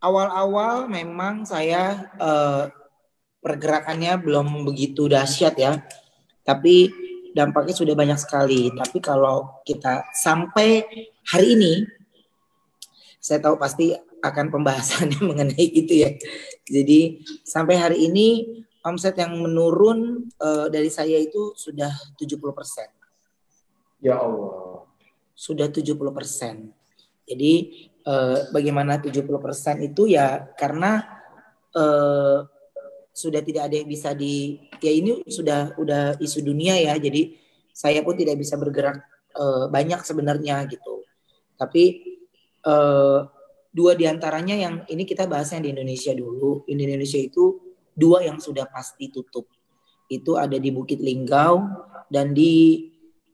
awal-awal memang saya uh, pergerakannya belum begitu dahsyat ya. Tapi dampaknya sudah banyak sekali. Tapi kalau kita sampai hari ini, saya tahu pasti akan pembahasannya mengenai itu ya. Jadi sampai hari ini omset yang menurun uh, dari saya itu sudah 70%. Ya Allah. Sudah 70%. Jadi uh, bagaimana 70% itu ya karena uh, sudah tidak ada yang bisa di ya ini sudah udah isu dunia ya. Jadi saya pun tidak bisa bergerak uh, banyak sebenarnya gitu. Tapi uh, dua di antaranya yang ini kita bahasnya di Indonesia dulu. Di Indonesia itu dua yang sudah pasti tutup. Itu ada di Bukit Linggau dan di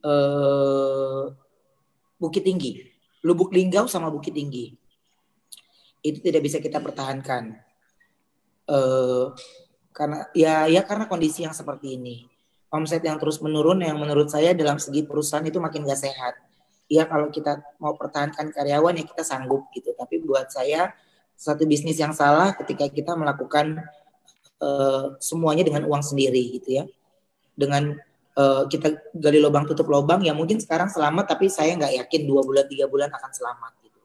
uh, Bukit Tinggi. Lubuk Linggau sama Bukit Tinggi. Itu tidak bisa kita pertahankan. Uh, karena ya ya karena kondisi yang seperti ini. Omset yang terus menurun yang menurut saya dalam segi perusahaan itu makin gak sehat. Ya kalau kita mau pertahankan karyawan ya kita sanggup gitu. Tapi buat saya satu bisnis yang salah ketika kita melakukan uh, semuanya dengan uang sendiri gitu ya. Dengan uh, kita gali lubang tutup lubang ya mungkin sekarang selamat tapi saya nggak yakin dua bulan tiga bulan akan selamat gitu.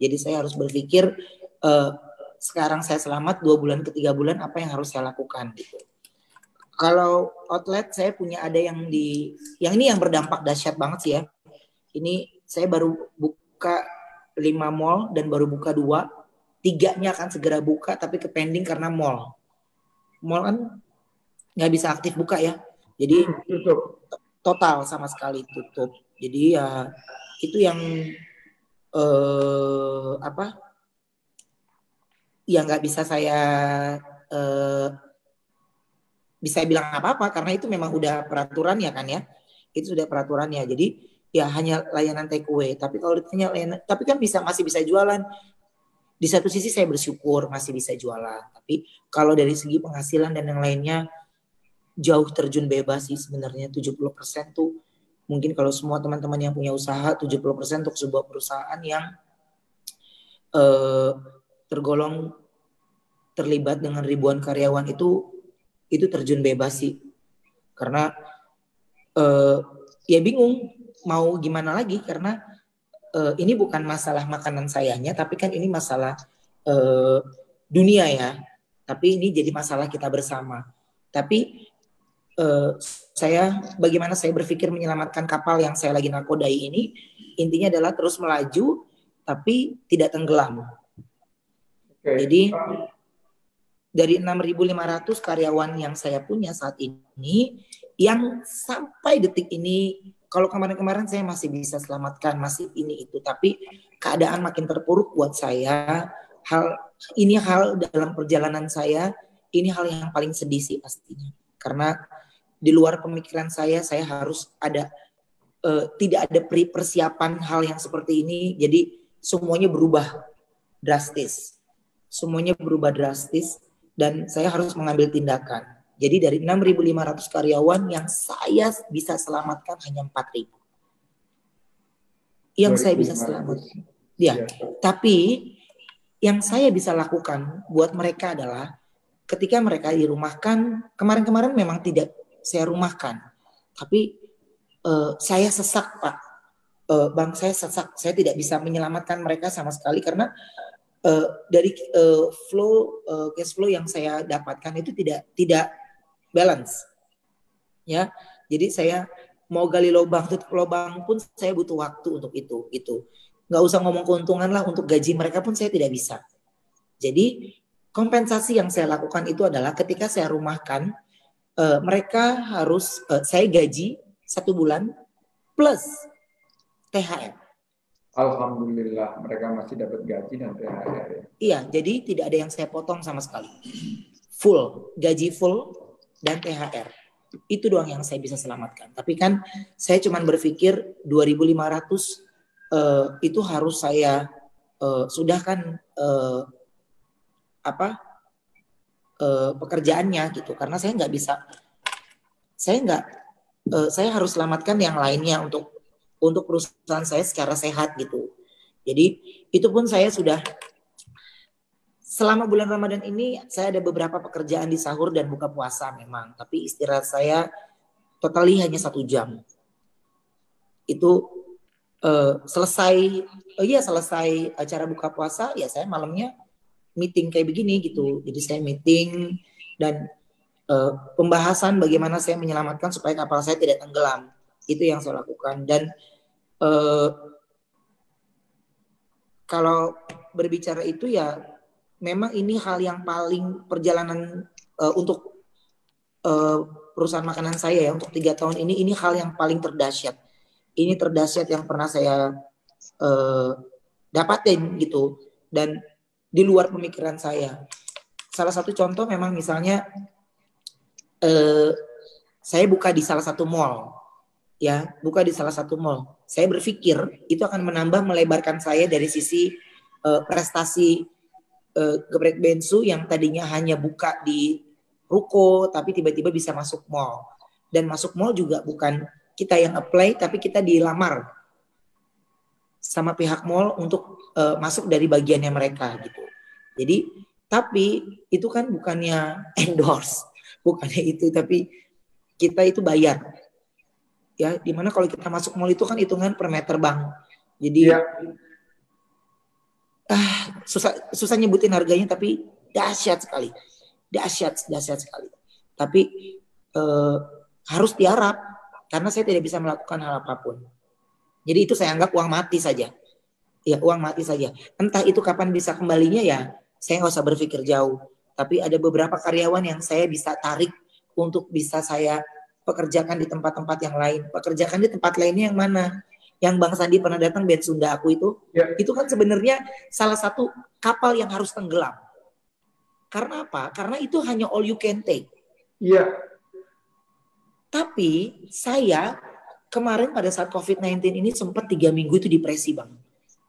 Jadi saya harus berpikir uh, sekarang saya selamat dua bulan ke tiga bulan apa yang harus saya lakukan gitu. Kalau outlet saya punya ada yang di yang ini yang berdampak dahsyat banget sih ya. Ini saya baru buka lima mall dan baru buka dua, tiganya akan segera buka tapi ke pending karena mall. Mall kan nggak bisa aktif buka ya. Jadi hmm, tutup. total sama sekali tutup. Jadi ya itu yang eh, apa ya nggak bisa saya uh, bisa bilang apa-apa karena itu memang udah peraturan ya kan ya. Itu sudah peraturannya. Jadi ya hanya layanan take away. Tapi kalau ditanya layanan tapi kan bisa masih bisa jualan. Di satu sisi saya bersyukur masih bisa jualan. Tapi kalau dari segi penghasilan dan yang lainnya jauh terjun bebas sih sebenarnya. 70% tuh mungkin kalau semua teman-teman yang punya usaha 70% untuk sebuah perusahaan yang uh, tergolong terlibat dengan ribuan karyawan itu itu terjun bebas sih. Karena uh, ya bingung mau gimana lagi karena uh, ini bukan masalah makanan sayanya tapi kan ini masalah uh, dunia ya. Tapi ini jadi masalah kita bersama. Tapi uh, saya bagaimana saya berpikir menyelamatkan kapal yang saya lagi nakodai ini intinya adalah terus melaju tapi tidak tenggelam Okay. Jadi dari 6.500 karyawan yang saya punya saat ini, yang sampai detik ini, kalau kemarin-kemarin saya masih bisa selamatkan, masih ini itu, tapi keadaan makin terpuruk buat saya. Hal ini hal dalam perjalanan saya, ini hal yang paling sedih sih pastinya, karena di luar pemikiran saya, saya harus ada uh, tidak ada persiapan hal yang seperti ini, jadi semuanya berubah drastis semuanya berubah drastis dan saya harus mengambil tindakan. Jadi dari 6.500 karyawan yang saya bisa selamatkan hanya 4.000. Yang saya bisa selamatkan. Ya, ya, tapi yang saya bisa lakukan buat mereka adalah ketika mereka dirumahkan, kemarin-kemarin memang tidak saya rumahkan. Tapi uh, saya sesak, Pak. Uh, bang, saya sesak. Saya tidak bisa menyelamatkan mereka sama sekali karena uh, dari uh, flow uh, cash flow yang saya dapatkan itu tidak tidak balance ya jadi saya mau gali lubang tutup lubang pun saya butuh waktu untuk itu itu nggak usah ngomong keuntungan lah untuk gaji mereka pun saya tidak bisa jadi kompensasi yang saya lakukan itu adalah ketika saya rumahkan uh, mereka harus uh, saya gaji satu bulan plus THR Alhamdulillah mereka masih dapat gaji dan THR ya. Iya, jadi tidak ada yang saya potong sama sekali. Full, gaji full dan THR. Itu doang yang saya bisa selamatkan. Tapi kan saya cuma berpikir 2500 uh, itu harus saya uh, sudah kan uh, apa uh, pekerjaannya gitu. Karena saya nggak bisa, saya nggak, uh, saya harus selamatkan yang lainnya untuk untuk perusahaan saya secara sehat gitu. Jadi itu pun saya sudah selama bulan Ramadan ini saya ada beberapa pekerjaan di sahur dan buka puasa memang, tapi istirahat saya totally hanya satu jam. Itu uh, selesai, oh iya selesai acara buka puasa, ya saya malamnya meeting kayak begini gitu. Jadi saya meeting dan uh, pembahasan bagaimana saya menyelamatkan supaya kapal saya tidak tenggelam. Itu yang saya lakukan dan uh, kalau berbicara itu ya memang ini hal yang paling perjalanan uh, untuk uh, perusahaan makanan saya ya untuk tiga tahun ini ini hal yang paling terdahsyat ini terdahsyat yang pernah saya uh, dapatin gitu dan di luar pemikiran saya. Salah satu contoh memang misalnya uh, saya buka di salah satu mall ya buka di salah satu mall. Saya berpikir itu akan menambah melebarkan saya dari sisi uh, prestasi uh, geprek bensu yang tadinya hanya buka di ruko tapi tiba-tiba bisa masuk mall. Dan masuk mall juga bukan kita yang apply tapi kita dilamar sama pihak mall untuk uh, masuk dari bagiannya mereka gitu. Jadi tapi itu kan bukannya endorse bukannya itu tapi kita itu bayar. Ya di mana kalau kita masuk mall itu kan hitungan per meter bang. Jadi ya ah, susah susah nyebutin harganya tapi dahsyat sekali. Dahsyat dahsyat sekali. Tapi eh, harus tiarap karena saya tidak bisa melakukan hal apa pun jadi itu saya anggap uang mati saja ya uang mati saja entah itu kapan bisa kembalinya ya saya nggak usah berpikir jauh tapi ada beberapa karyawan yang saya bisa tarik untuk bisa saya pekerjakan di tempat-tempat yang lain pekerjakan di tempat lainnya yang mana yang Bang Sandi pernah datang band Sunda aku itu, ya. itu kan sebenarnya salah satu kapal yang harus tenggelam. Karena apa? Karena itu hanya all you can take. Iya. Tapi saya kemarin pada saat COVID-19 ini sempat tiga minggu itu depresi bang.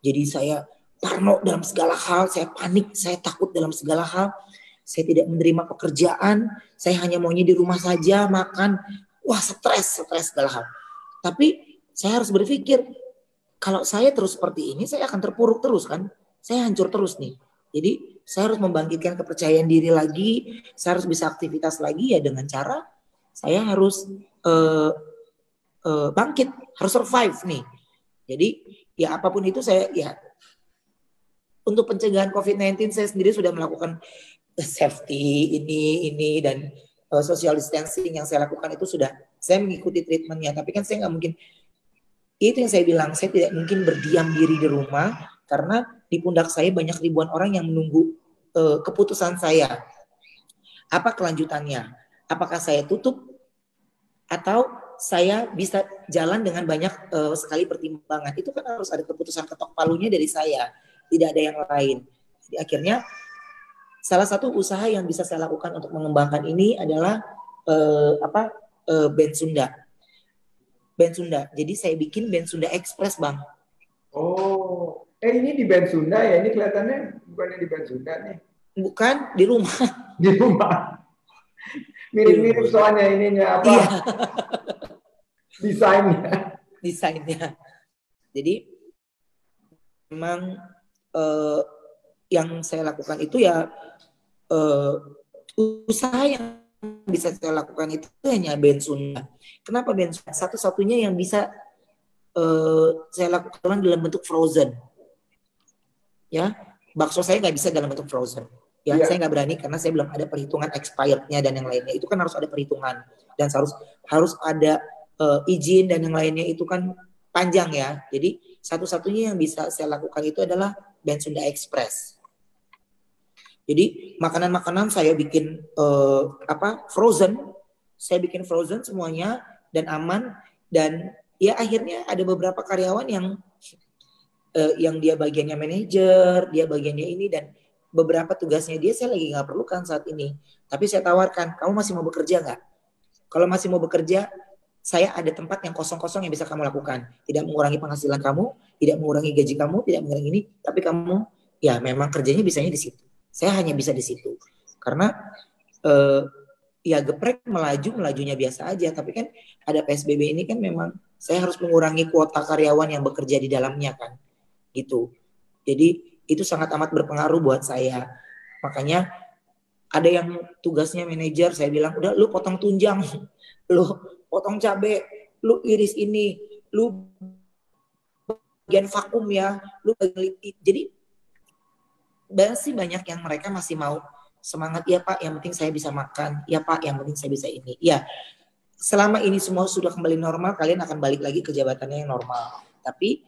Jadi saya parno dalam segala hal, saya panik, saya takut dalam segala hal. Saya tidak menerima pekerjaan, saya hanya maunya di rumah saja, makan. Wah stres, stres segala hal. Tapi saya harus berpikir kalau saya terus seperti ini saya akan terpuruk terus kan saya hancur terus nih jadi saya harus membangkitkan kepercayaan diri lagi saya harus bisa aktivitas lagi ya dengan cara saya harus uh, uh, bangkit harus survive nih jadi ya apa pun itu saya ya untuk pencegahan COVID-19 saya sendiri sudah melakukan safety ini ini dan uh, social distancing yang saya lakukan itu sudah saya mengikuti treatmentnya tapi kan saya nggak mungkin itu yang saya bilang, saya tidak mungkin berdiam diri di rumah karena di pundak saya banyak ribuan orang yang menunggu uh, keputusan saya. Apa kelanjutannya? Apakah saya tutup atau saya bisa jalan dengan banyak uh, sekali pertimbangan? Itu kan harus ada keputusan ketok palunya dari saya, tidak ada yang lain. Jadi akhirnya salah satu usaha yang bisa saya lakukan untuk mengembangkan ini adalah uh, apa uh, band Sunda band Sunda. Jadi saya bikin band Sunda Express, Bang. Oh, eh ini di band Sunda ya? Ini kelihatannya bukannya di band Sunda nih. Bukan, di rumah. Di rumah. Mirip-mirip soalnya ininya apa? Iya. Desainnya. Desainnya. Jadi memang uh, yang saya lakukan itu ya uh, usaha yang bisa saya lakukan itu hanya band Sunda. Kenapa band Sunda? Satu-satunya yang bisa uh, saya lakukan dalam bentuk frozen. Ya, bakso saya nggak bisa dalam bentuk frozen. Ya, yeah. saya nggak berani karena saya belum ada perhitungan expirednya dan yang lainnya. Itu kan harus ada perhitungan dan harus harus ada uh, izin dan yang lainnya itu kan panjang ya. Jadi satu-satunya yang bisa saya lakukan itu adalah band Sunda Express. Jadi makanan-makanan saya bikin uh, apa frozen, saya bikin frozen semuanya dan aman dan ya akhirnya ada beberapa karyawan yang uh, yang dia bagiannya manajer, dia bagiannya ini dan beberapa tugasnya dia saya lagi nggak perlukan saat ini. Tapi saya tawarkan, kamu masih mau bekerja nggak? Kalau masih mau bekerja, saya ada tempat yang kosong-kosong yang bisa kamu lakukan. Tidak mengurangi penghasilan kamu, tidak mengurangi gaji kamu, tidak mengurangi ini, tapi kamu ya memang kerjanya bisanya di situ. Saya hanya bisa di situ. Karena eh, ya geprek melaju melajunya biasa aja, tapi kan ada PSBB ini kan memang saya harus mengurangi kuota karyawan yang bekerja di dalamnya kan. Gitu. Jadi itu sangat amat berpengaruh buat saya. Makanya ada yang tugasnya manajer, saya bilang udah lu potong tunjang, lu potong cabe, lu iris ini, lu bagian vakum ya, lu bagian jadi sih banyak yang mereka masih mau semangat ya Pak, yang penting saya bisa makan, ya Pak, yang penting saya bisa ini. Ya, selama ini semua sudah kembali normal, kalian akan balik lagi ke jabatannya yang normal. Tapi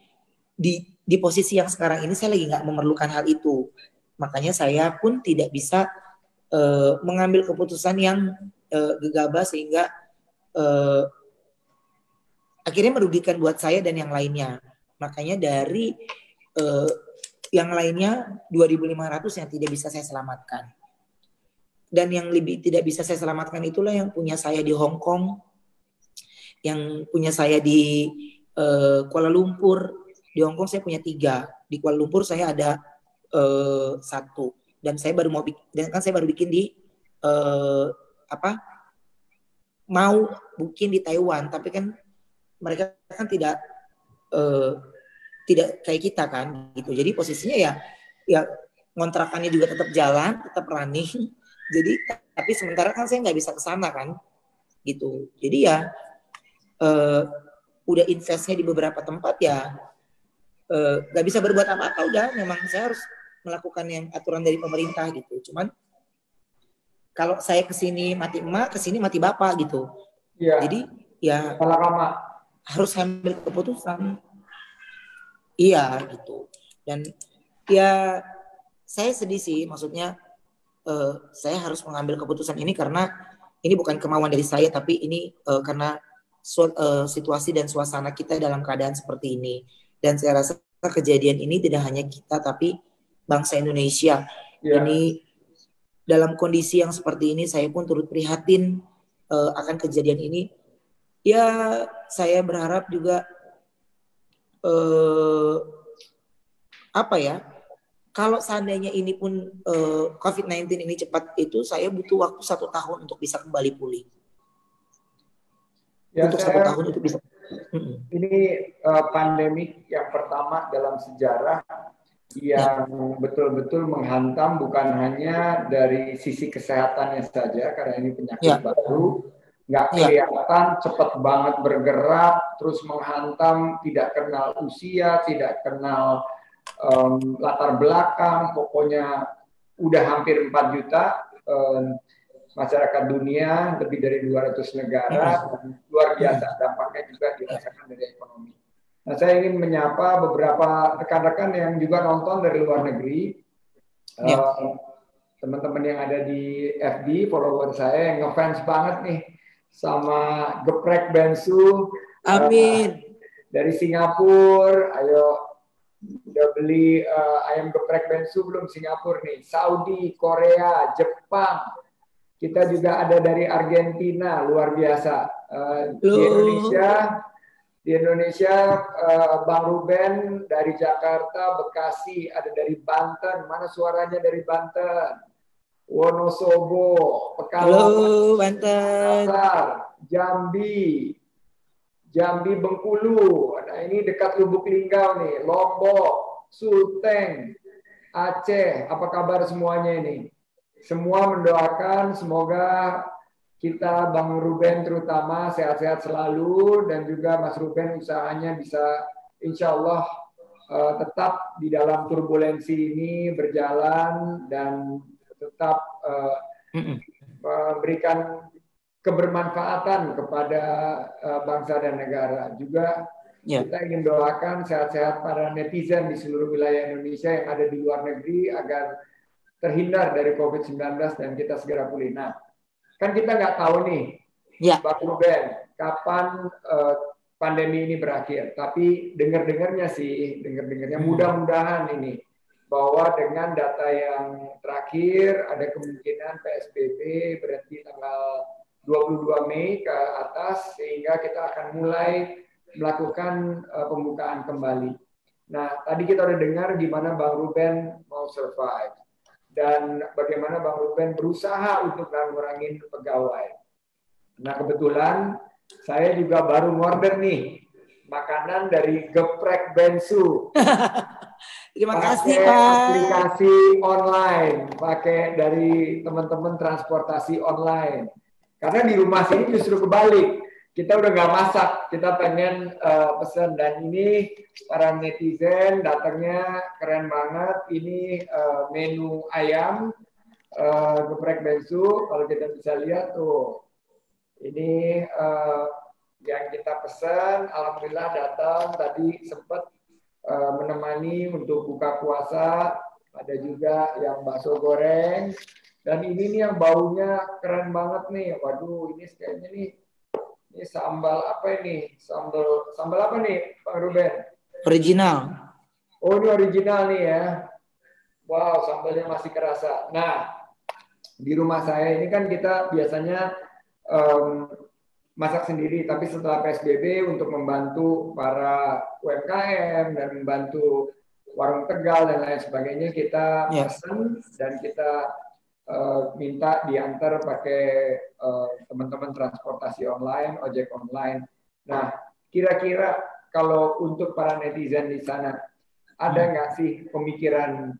di di posisi yang sekarang ini saya lagi nggak memerlukan hal itu. Makanya saya pun tidak bisa uh, mengambil keputusan yang uh, gegabah sehingga uh, akhirnya merugikan buat saya dan yang lainnya. Makanya dari uh, yang lainnya 2.500 yang tidak bisa saya selamatkan. Dan yang lebih tidak bisa saya selamatkan itulah yang punya saya di Hong Kong, yang punya saya di uh, Kuala Lumpur. Di Hong Kong saya punya tiga, di Kuala Lumpur saya ada uh, satu. Dan saya baru mau bikin, dan kan saya baru bikin di uh, apa? Mau bikin di Taiwan, tapi kan mereka kan tidak uh, tidak kayak kita kan gitu. Jadi posisinya ya ya kontrakannya juga tetap jalan, tetap running. Jadi tapi sementara kan saya nggak bisa ke sana kan gitu. Jadi ya uh, udah investnya di beberapa tempat ya eh, nggak uh, bisa berbuat apa-apa udah memang saya harus melakukan yang aturan dari pemerintah gitu. Cuman kalau saya ke sini mati emak, ke sini mati bapak gitu. Iya. Jadi ya harus ambil keputusan Iya gitu. Dan ya saya sedih sih, maksudnya uh, saya harus mengambil keputusan ini karena ini bukan kemauan dari saya, tapi ini uh, karena su uh, situasi dan suasana kita dalam keadaan seperti ini. Dan saya rasa kejadian ini tidak hanya kita, tapi bangsa Indonesia. Yeah. Ini dalam kondisi yang seperti ini, saya pun turut prihatin uh, akan kejadian ini. Ya, saya berharap juga eh, apa ya? Kalau seandainya ini pun eh, COVID-19 ini cepat itu, saya butuh waktu satu tahun untuk bisa kembali pulih. Ya, untuk satu tahun itu bisa. Ini uh, pandemik yang pertama dalam sejarah yang betul-betul menghantam bukan hanya dari sisi kesehatannya saja karena ini penyakit ya. baru, nggak iya. kelihatan, ya. cepat banget bergerak, terus menghantam, tidak kenal usia, tidak kenal um, latar belakang, pokoknya udah hampir 4 juta um, masyarakat dunia, lebih dari 200 negara, ya. dan luar biasa dampaknya juga dirasakan dari ekonomi. Nah, saya ingin menyapa beberapa rekan-rekan yang juga nonton dari luar negeri. Ya. Um, teman-teman yang ada di FB, follower saya yang ngefans banget nih sama Geprek Bensu. Amin. Uh, dari Singapura, ayo udah beli uh, ayam geprek bensu belum Singapura nih, Saudi, Korea, Jepang. Kita juga ada dari Argentina, luar biasa. Uh, di Indonesia, di Indonesia uh, Bang Ruben dari Jakarta, Bekasi, ada dari Banten. Mana suaranya dari Banten? Wonosobo, Pekalongan, Banten, Jambi, Jambi Bengkulu. Nah ini dekat Lubuk Linggau nih, Lombok, Sulteng, Aceh. Apa kabar semuanya ini? Semua mendoakan semoga kita Bang Ruben terutama sehat-sehat selalu dan juga Mas Ruben usahanya bisa insya Allah uh, tetap di dalam turbulensi ini berjalan dan tetap uh, memberikan kebermanfaatan kepada uh, bangsa dan negara. Juga yeah. kita ingin doakan sehat-sehat para netizen di seluruh wilayah Indonesia yang ada di luar negeri agar terhindar dari COVID-19 dan kita segera pulih. Nah, kan kita nggak tahu nih, yeah. Pak Ruben, kapan uh, pandemi ini berakhir. Tapi dengar-dengarnya sih, dengar-dengarnya hmm. mudah-mudahan ini bahwa dengan data yang terakhir ada kemungkinan PSBB berhenti tanggal 22 Mei ke atas sehingga kita akan mulai melakukan uh, pembukaan kembali. Nah, tadi kita udah dengar gimana Bang Ruben mau survive dan bagaimana Bang Ruben berusaha untuk mengurangi pegawai. Nah, kebetulan saya juga baru order nih makanan dari Geprek Bensu. Terima kasih Pak. Aplikasi online, pakai dari teman-teman transportasi online. Karena di rumah sini justru kebalik. Kita udah nggak masak, kita pengen uh, pesan dan ini para netizen datangnya keren banget. Ini uh, menu ayam uh, geprek bensu. Kalau kita bisa lihat tuh, ini uh, yang kita pesan. Alhamdulillah datang tadi sempat uh, menemani untuk buka puasa. Ada juga yang bakso goreng. Dan ini nih yang baunya keren banget nih. Waduh, ini kayaknya nih ini sambal apa ini? Sambal sambal apa nih, Pak Ruben? Original. Oh, ini original nih ya. Wow, sambalnya masih kerasa. Nah, di rumah saya ini kan kita biasanya um, masak sendiri, tapi setelah PSBB untuk membantu para UMKM dan membantu warung Tegal dan lain sebagainya kita yeah. pesan dan kita uh, minta diantar pakai uh, teman-teman transportasi online, ojek online. Nah, kira-kira kalau untuk para netizen di sana ada hmm. nggak sih pemikiran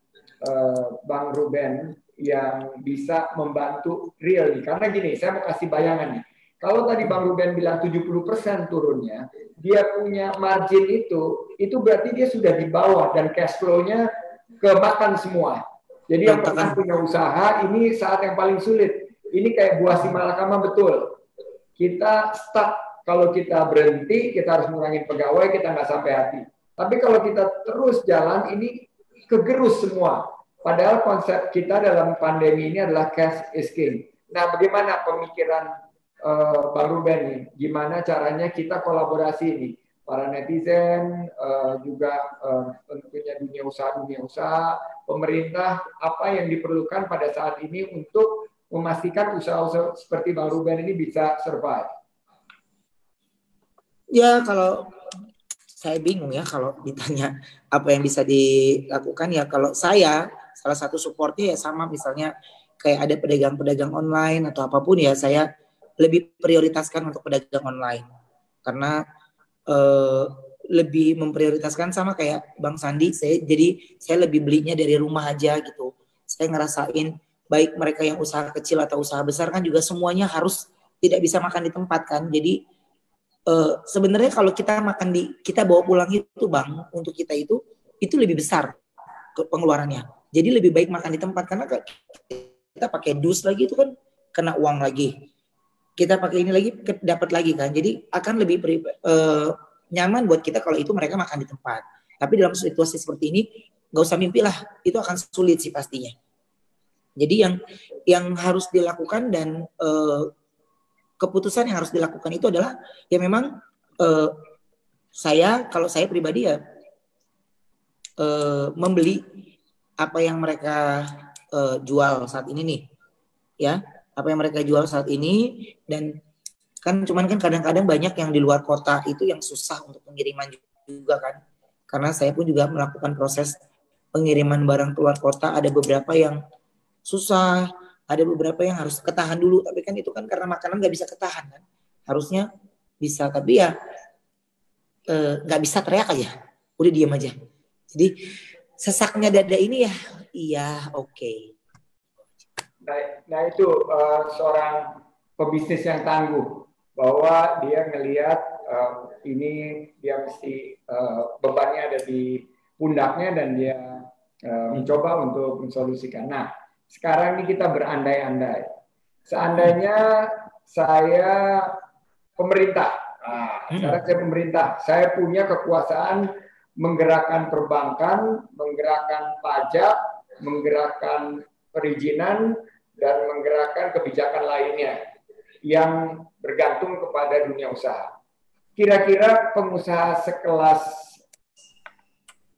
uh, Bang Ruben yang bisa membantu real nih? Karena gini, saya mau kasih bayangan nih kalau tadi Bang Ruben bilang 70% turunnya, dia punya margin itu, itu berarti dia sudah di bawah dan cash flow-nya kemakan semua. Jadi yang pernah punya usaha, ini saat yang paling sulit. Ini kayak buah si malakama betul. Kita stuck kalau kita berhenti, kita harus ngurangin pegawai, kita nggak sampai hati. Tapi kalau kita terus jalan, ini kegerus semua. Padahal konsep kita dalam pandemi ini adalah cash is king. Nah, bagaimana pemikiran uh, Bang Ruben nih, gimana caranya kita kolaborasi nih para netizen uh, juga uh, tentunya dunia usaha dunia usaha pemerintah apa yang diperlukan pada saat ini untuk memastikan usaha-usaha seperti Bang Ruben ini bisa survive. Ya kalau saya bingung ya kalau ditanya apa yang bisa dilakukan ya kalau saya salah satu supportnya ya sama misalnya kayak ada pedagang-pedagang online atau apa pun ya saya lebih prioritaskan untuk pedagang online karena uh, lebih memprioritaskan sama kayak Bang Sandi saya jadi saya lebih belinya dari rumah aja gitu. Saya ngerasain baik mereka yang usaha kecil atau usaha besar kan juga semuanya harus tidak bisa makan di tempat kan. Jadi uh, sebenarnya kalau kita makan di kita bawa pulang itu bang untuk kita itu itu lebih besar pengeluarannya. Jadi lebih baik makan di tempat karena kita pakai dus lagi itu kan kena uang lagi kita pakai ini lagi dapat lagi kan. Jadi akan lebih uh, nyaman buat kita kalau itu mereka makan di tempat. Tapi dalam situasi seperti ini nggak usah mimpi lah. Itu akan sulit sih pastinya. Jadi yang yang harus dilakukan dan uh, keputusan yang harus dilakukan itu adalah ya memang uh, saya kalau saya pribadi ya uh, membeli apa yang mereka uh, jual saat ini nih ya apa yang mereka jual saat ini. Dan kan cuman kan kadang-kadang banyak yang di luar kota itu yang susah untuk pengiriman juga kan. Karena saya pun juga melakukan proses pengiriman barang keluar kota. Ada beberapa yang susah ada beberapa yang harus ketahan dulu. Tapi kan itu kan karena makanan nggak bisa ketahan kan. Harusnya bisa tapi ya eh, nggak e, bisa teriak aja. Udah diam aja. Jadi sesaknya dada ini ya iya oke. okay. Nah, nah itu uh, seorang pebisnis yang tangguh bahwa dia ngelihat uh, ini dia mesti uh, bebannya ada di pundaknya dan dia uh, mencoba untuk mensolusikan. Nah, sekarang ini kita berandai-andai. Seandainya saya pemerintah, nah, sekarang saya pemerintah, saya punya kekuasaan menggerakkan perbankan, menggerakkan pajak, menggerakkan perizinan, dan menggerakkan kebijakan lainnya yang bergantung kepada dunia usaha. Kira-kira pengusaha sekelas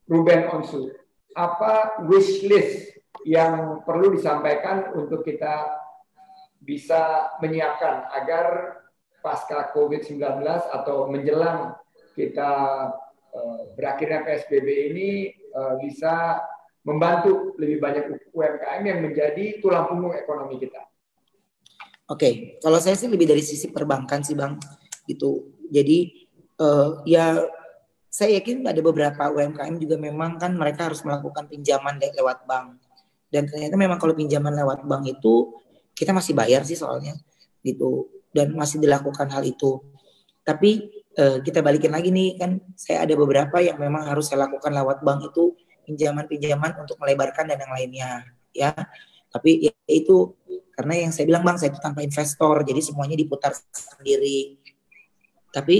Ruben Onsu, apa wish list yang perlu disampaikan untuk kita bisa menyiapkan agar pasca COVID-19 atau menjelang kita uh, berakhirnya PSBB ini uh, bisa membantu lebih banyak UMKM yang menjadi tulang punggung ekonomi kita. Oke, okay. kalau saya sih lebih dari sisi perbankan sih bang, gitu. Jadi uh, ya saya yakin ada beberapa UMKM juga memang kan mereka harus melakukan pinjaman lewat bank. Dan ternyata memang kalau pinjaman lewat bank itu kita masih bayar sih soalnya gitu dan masih dilakukan hal itu. Tapi eh, kita balikin lagi nih kan saya ada beberapa yang memang harus saya lakukan lewat bank itu pinjaman-pinjaman untuk melebarkan dan yang lainnya ya. Tapi ya itu karena yang saya bilang bang saya itu tanpa investor jadi semuanya diputar sendiri. Tapi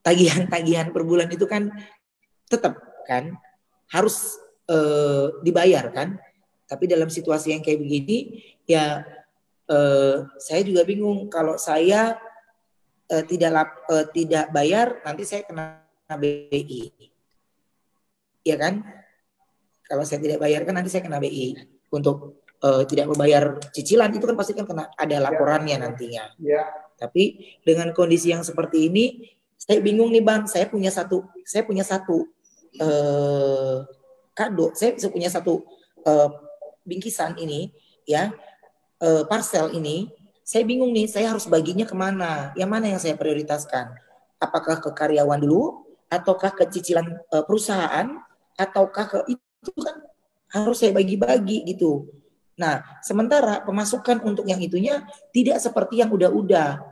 tagihan-tagihan per bulan itu kan tetap kan harus uh, dibayar kan. Tapi dalam situasi yang kayak begini ya uh, saya juga bingung kalau saya uh, tidak lap, uh, tidak bayar nanti saya kena BI. Ya kan? Kalau saya tidak bayar kan nanti saya kena BI untuk uh, tidak membayar cicilan itu kan pasti kan kena ada laporannya nantinya. Ya. Tapi dengan kondisi yang seperti ini saya bingung nih bang, saya punya satu, saya punya satu uh, kado, saya punya satu uh, bingkisan ini, ya uh, parcel ini, saya bingung nih, saya harus baginya ke mana? Yang mana yang saya prioritaskan? Apakah ke karyawan dulu, ataukah ke cicilan uh, perusahaan, ataukah ke itu kan harus saya bagi-bagi gitu. Nah, sementara pemasukan untuk yang itunya tidak seperti yang udah-udah.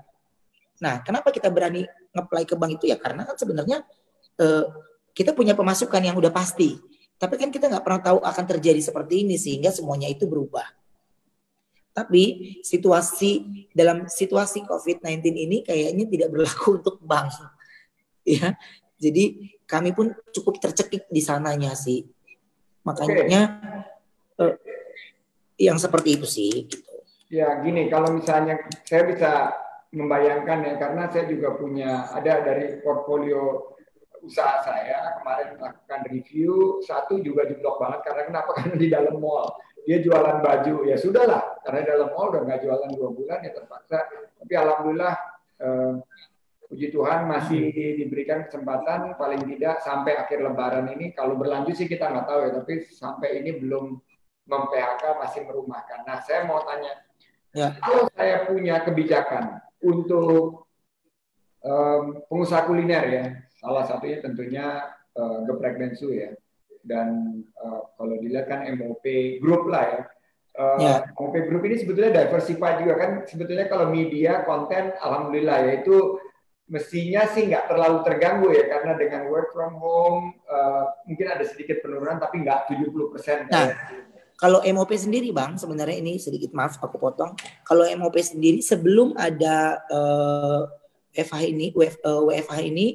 Nah, kenapa kita berani ngeplay ke bank itu ya karena kan sebenarnya uh, kita punya pemasukan yang udah pasti. Tapi kan kita nggak pernah tahu akan terjadi seperti ini sehingga semuanya itu berubah. Tapi situasi dalam situasi COVID-19 ini kayaknya tidak berlaku untuk bank. Ya. Jadi kami pun cukup tercekik di sananya sih. Makanya okay. uh, yang seperti itu sih gitu. Ya, gini kalau misalnya saya bisa membayangkan ya karena saya juga punya ada dari portfolio usaha saya kemarin melakukan review satu juga di blok banget karena kenapa karena di dalam mall dia jualan baju ya sudahlah karena dalam mall udah nggak jualan dua bulan ya terpaksa tapi alhamdulillah eh, puji Tuhan masih diberikan kesempatan paling tidak sampai akhir Lebaran ini kalau berlanjut sih kita nggak tahu ya tapi sampai ini belum mem PHK masih merumahkan. Nah saya mau tanya ya. kalau saya punya kebijakan untuk um, pengusaha kuliner ya, salah satunya tentunya uh, Geprek Bensu ya. Dan uh, kalau dilihat kan MOP Group lah ya. Uh, yeah. MOP Group ini sebetulnya diversified juga kan. Sebetulnya kalau media konten, alhamdulillah ya itu mestinya sih nggak terlalu terganggu ya karena dengan work from home uh, mungkin ada sedikit penurunan tapi nggak 70 persen. Nah, kalau MOP sendiri bang, sebenarnya ini sedikit maaf aku potong. Kalau MOP sendiri sebelum ada uh, eh, WFH ini, WF, uh, eh, WFH ini,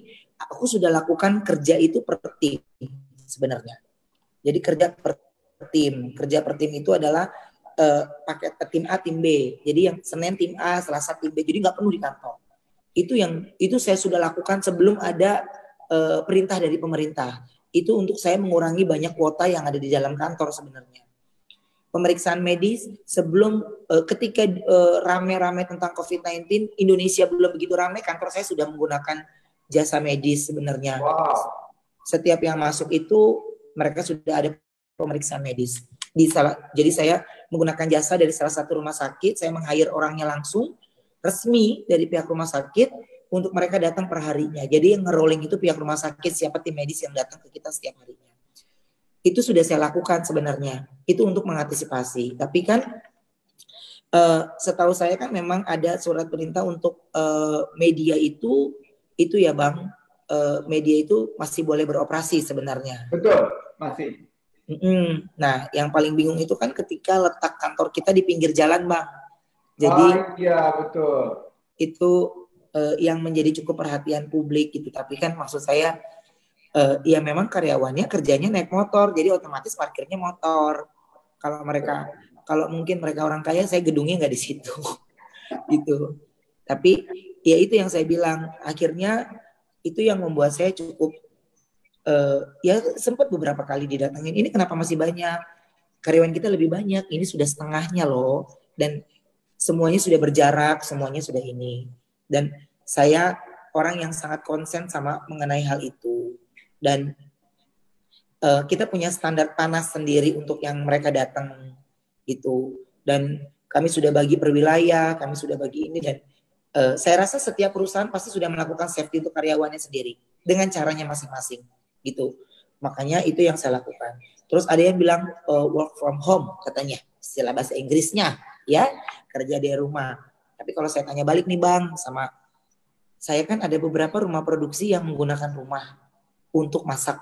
aku sudah lakukan kerja itu per tim sebenarnya. Jadi kerja per tim, kerja per tim itu adalah uh, paket tim A, tim B. Jadi yang Senin tim A, Selasa tim B. Jadi nggak penuh di kantor. Itu yang itu saya sudah lakukan sebelum ada uh, perintah dari pemerintah. Itu untuk saya mengurangi banyak kuota yang ada di dalam kantor sebenarnya pemeriksaan medis sebelum uh, ketika uh, rame-rame tentang COVID-19 Indonesia belum begitu rame kantor saya sudah menggunakan jasa medis sebenarnya. Wow. Setiap yang masuk itu mereka sudah ada pemeriksaan medis. Di salah, jadi saya menggunakan jasa dari salah satu rumah sakit, saya meng-hire orangnya langsung resmi dari pihak rumah sakit untuk mereka datang per harinya. Jadi yang nge-rolling itu pihak rumah sakit siapa tim medis yang datang ke kita setiap harinya itu sudah saya lakukan sebenarnya. Itu untuk mengantisipasi. Tapi kan uh, setahu saya kan memang ada surat perintah untuk uh, media itu itu ya Bang, uh, media itu masih boleh beroperasi sebenarnya. Betul, masih. Mm-mm. Nah, yang paling bingung itu kan ketika letak kantor kita di pinggir jalan, Bang. Jadi oh, iya, betul. Itu uh, yang menjadi cukup perhatian publik gitu. Tapi kan maksud saya uh, ya memang karyawannya kerjanya naik motor, jadi otomatis parkirnya motor. Kalau mereka, kalau mungkin mereka orang kaya, saya gedungnya nggak di situ, gitu. Tapi ya itu yang saya bilang, akhirnya itu yang membuat saya cukup uh, ya sempat beberapa kali didatengin. Ini kenapa masih banyak? Karyawan kita lebih banyak, ini sudah setengahnya loh, dan semuanya sudah berjarak, semuanya sudah ini. Dan saya orang yang sangat konsen sama mengenai hal itu dan uh, kita punya standar panas sendiri untuk yang mereka datang itu dan kami sudah bagi per wilayah, kami sudah bagi ini dan uh, saya rasa setiap perusahaan pasti sudah melakukan safety untuk karyawannya sendiri. dengan caranya masing-masing gitu. Makanya itu yang saya lakukan. Terus ada yang bilang uh, work from home katanya istilah bahasa Inggrisnya ya kerja di rumah. Tapi kalau saya tanya balik nih bang sama saya kan ada beberapa rumah produksi yang menggunakan rumah untuk masak.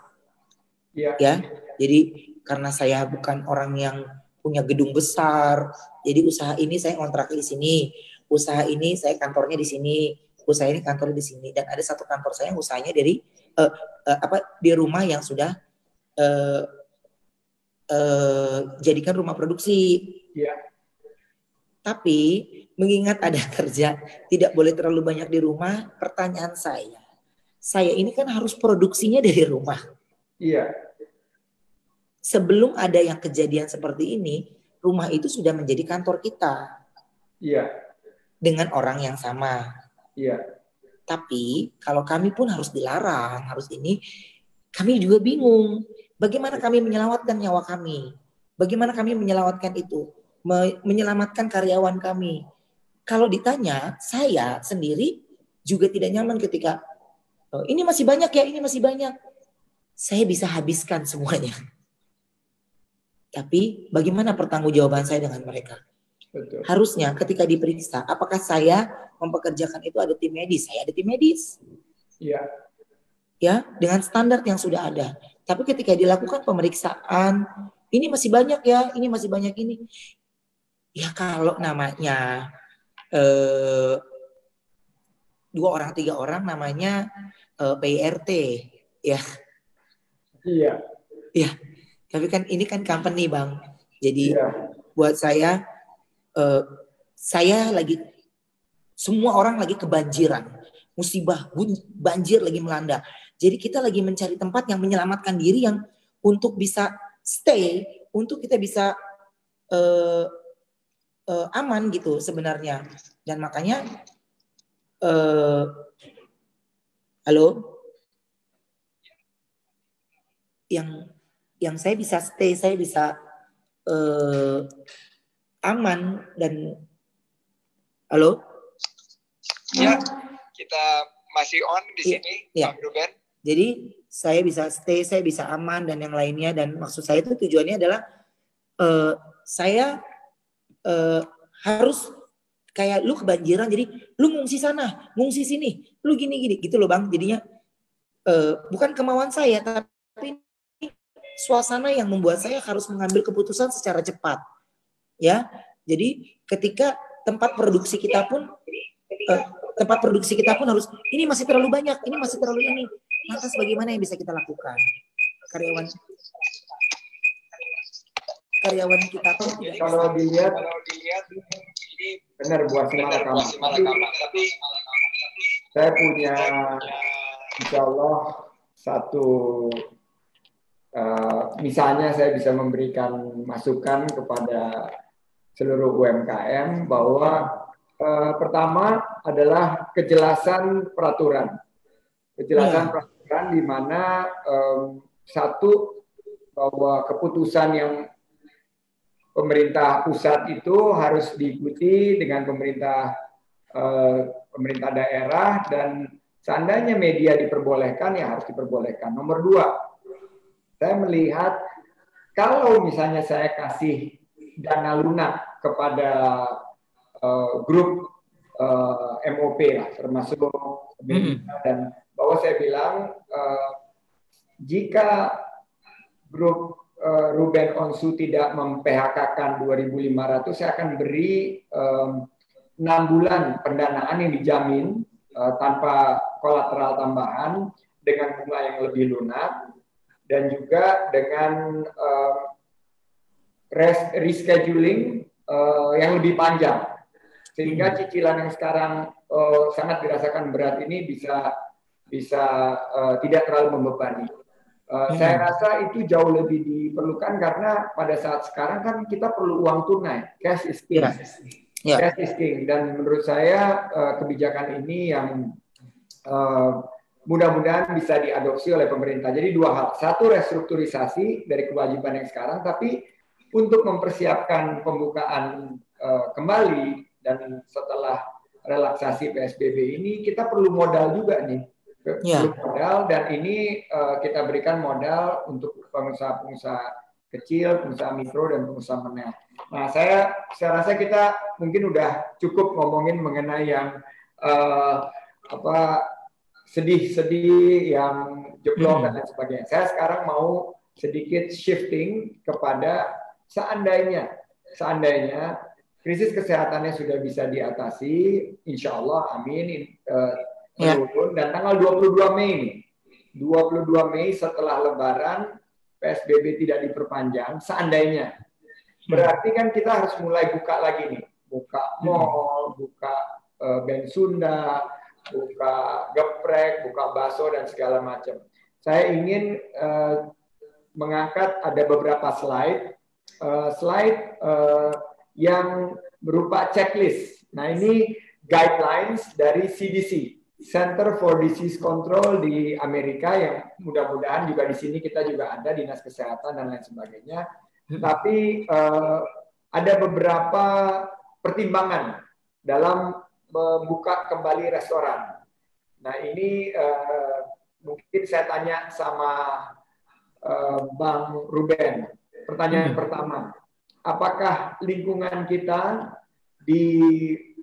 Ya. ya. Jadi karena saya bukan orang yang punya gedung besar, jadi usaha ini saya kontrak di sini, usaha ini saya kantornya di sini, usaha ini kantornya di sini, dan ada satu kantor saya yang usahanya dari uh, uh, apa di rumah yang sudah uh, uh, jadikan rumah produksi. Ya. Tapi mengingat ada kerja tidak boleh terlalu banyak di rumah, pertanyaan saya, saya ini kan harus produksinya dari rumah. Iya sebelum ada yang kejadian seperti ini, rumah itu sudah menjadi kantor kita. Iya. Dengan orang yang sama. Iya. Tapi kalau kami pun harus dilarang, harus ini, kami juga bingung. Bagaimana kami menyelamatkan nyawa kami? Bagaimana kami menyelamatkan itu? Menyelamatkan karyawan kami. Kalau ditanya, saya sendiri juga tidak nyaman ketika oh, ini masih banyak ya, ini masih banyak. Saya bisa habiskan semuanya. Tapi bagaimana pertanggungjawaban saya dengan mereka? Betul. Harusnya ketika diperiksa, apakah saya mempekerjakan itu ada tim medis? Saya ada tim medis. Iya. Ya, dengan standar yang sudah ada. Tapi ketika dilakukan pemeriksaan, ini masih banyak ya, ini masih banyak ini. Ya kalau namanya eh, dua orang tiga orang namanya eh, PRT ya. Iya. Iya tapi kan ini kan company bang. Jadi yeah. buat saya, uh, saya lagi semua orang lagi kebanjiran, musibah, banjir lagi melanda. Jadi kita lagi mencari tempat yang menyelamatkan diri yang untuk bisa stay, untuk kita bisa uh, uh, aman gitu sebenarnya. Dan makanya, uh, halo, yang yang saya bisa stay, saya bisa uh, aman dan halo. Ya, kita masih on di ya, sini, ya. Bang Ruben. Jadi saya bisa stay, saya bisa aman dan yang lainnya dan maksud saya itu tujuannya adalah uh, saya uh, harus kayak lu kebanjiran jadi lu ngungsi sana, ngungsi sini, lu gini gini gitu loh bang. Jadinya uh, bukan kemauan saya tapi suasana yang membuat saya harus mengambil keputusan secara cepat. Ya. Jadi ketika tempat produksi kita pun uh, tempat produksi kita pun harus ini masih terlalu banyak, ini masih terlalu ini. Lantas bagaimana yang bisa kita lakukan? Karyawan karyawan kita tidak kalau dilihat kalau dilihat ini benar buat Simalakama tapi saya punya insya Allah satu Eh, misalnya saya bisa memberikan masukan kepada seluruh UMKM bahwa uh, pertama adalah kejelasan peraturan, kejelasan ya. peraturan di mana um, satu bahwa keputusan yang pemerintah pusat itu harus diikuti dengan pemerintah uh, pemerintah daerah dan seandainya media diperbolehkan ya harus diperbolehkan. Nomor dua, saya melihat kalau misalnya saya kasih dana lunak kepada uh, grup uh, eh, MOP lah, termasuk hmm. dan bahwa saya bilang uh, jika grup Ruben Onsu tidak mem-PHK-kan 2.500, saya akan beri enam bulan pendanaan yang dijamin uh, tanpa kolateral tambahan dengan bunga yang lebih lunak dan juga dengan uh, rescheduling uh, yang lebih panjang sehingga cicilan yang sekarang uh, sangat dirasakan berat ini bisa bisa uh, tidak terlalu membebani. Uh, hmm. Saya rasa itu jauh lebih diperlukan karena pada saat sekarang kan kita perlu uang tunai, cash is king, yeah. Yeah. cash is king. Dan menurut saya uh, kebijakan ini yang uh, mudah-mudahan bisa diadopsi oleh pemerintah. Jadi dua hal. Satu restrukturisasi dari kewajiban yang sekarang, tapi untuk mempersiapkan pembukaan uh, kembali dan setelah relaksasi PSBB ini kita perlu modal juga nih. Ya. modal dan ini uh, kita berikan modal untuk pengusaha-pengusaha kecil, pengusaha mikro dan pengusaha menengah. Nah, saya saya rasa kita mungkin udah cukup ngomongin mengenai yang uh, apa sedih-sedih yang jeblok hmm. dan lain sebagainya. Saya sekarang mau sedikit shifting kepada seandainya seandainya krisis kesehatannya sudah bisa diatasi, insya Allah, amin, uh, Ya. Dan tanggal 22 Mei ini, 22 Mei setelah Lebaran, PSBB tidak diperpanjang, seandainya. Berarti kan kita harus mulai buka lagi nih. Buka mall, buka uh, Ben Sunda, buka geprek, buka bakso, dan segala macam. Saya ingin uh, mengangkat ada beberapa slide. Uh, slide uh, yang berupa checklist. Nah ini guidelines dari CDC. Center for Disease Control di Amerika yang mudah-mudahan juga di sini kita juga ada dinas kesehatan dan lain sebagainya. Hmm. Tapi uh, ada beberapa pertimbangan dalam membuka kembali restoran. Nah ini uh, mungkin saya tanya sama uh, Bang Ruben. Pertanyaan hmm. pertama, apakah lingkungan kita di Eh,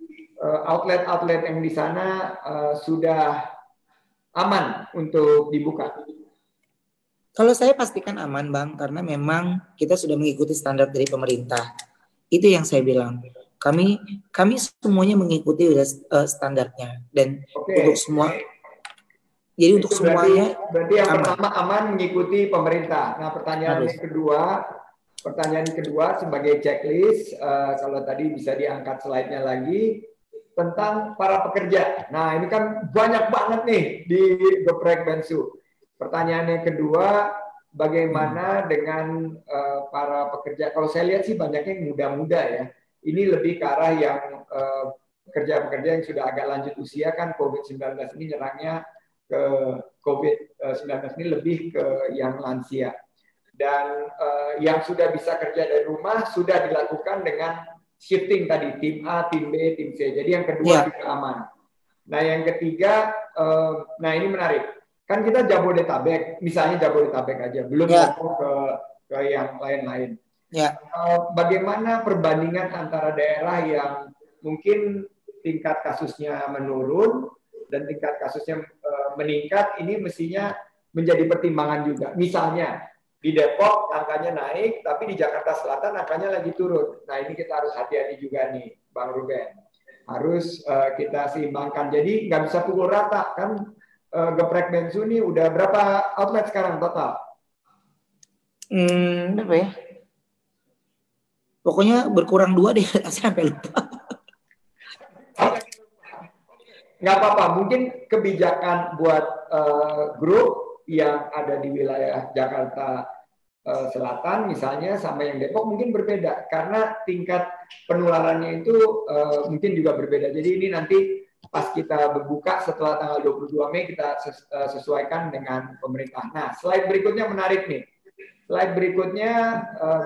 outlet-outlet yang di sana uh, sudah aman untuk dibuka? Kalau saya pastikan aman, Bang, karena memang kita sudah mengikuti standar dari pemerintah. Itu yang saya bilang. Kami kami semuanya mengikuti uh, standarnya dan okay. untuk semua jadi untuk berarti, semuanya berarti yang aman. pertama aman mengikuti pemerintah. Nah, pertanyaan Harus. yang kedua, pertanyaan kedua sebagai checklist uh, kalau tadi bisa diangkat slide-nya lagi tentang para pekerja. Nah, ini kan banyak banget nih di Geprek Bensu. Pertanyaan yang kedua, bagaimana dengan uh, para pekerja? Kalau saya lihat sih banyaknya yang muda-muda ya. Ini lebih ke arah yang uh, pekerja-pekerja yang sudah agak lanjut usia kan COVID-19 ini nyerangnya ke COVID-19 ini lebih ke yang lansia. Dan uh, yang sudah bisa kerja dari rumah sudah dilakukan dengan shifting tadi tim A, tim B, tim C. Jadi yang kedua yeah. juga aman. Nah yang ketiga, uh, nah ini menarik. Kan kita Jabodetabek, misalnya Jabodetabek aja, belum yeah. ke ke yang lain-lain. Yeah. Ya. Uh, bagaimana perbandingan antara daerah yang mungkin tingkat kasusnya menurun dan tingkat kasusnya uh, meningkat, ini mestinya menjadi pertimbangan juga. Misalnya di Depok angkanya naik, tapi di Jakarta Selatan angkanya lagi turun. Nah ini kita harus hati-hati juga nih, Bang Ruben. Harus uh, kita seimbangkan. Jadi nggak bisa pukul rata kan. Uh, geprek bensu nih udah berapa outlet sekarang total? Hmm, berapa ya? Pokoknya berkurang dua deh, sampai lupa. Nggak apa-apa, mungkin kebijakan buat uh, grup yang ada di wilayah Jakarta uh, Selatan misalnya sama yang Depok mungkin berbeda karena tingkat penularannya itu uh, mungkin juga berbeda. Jadi ini nanti pas kita berbuka setelah tanggal 22 Mei kita eh, sesuaikan dengan pemerintah. Nah, slide berikutnya menarik nih. Slide berikutnya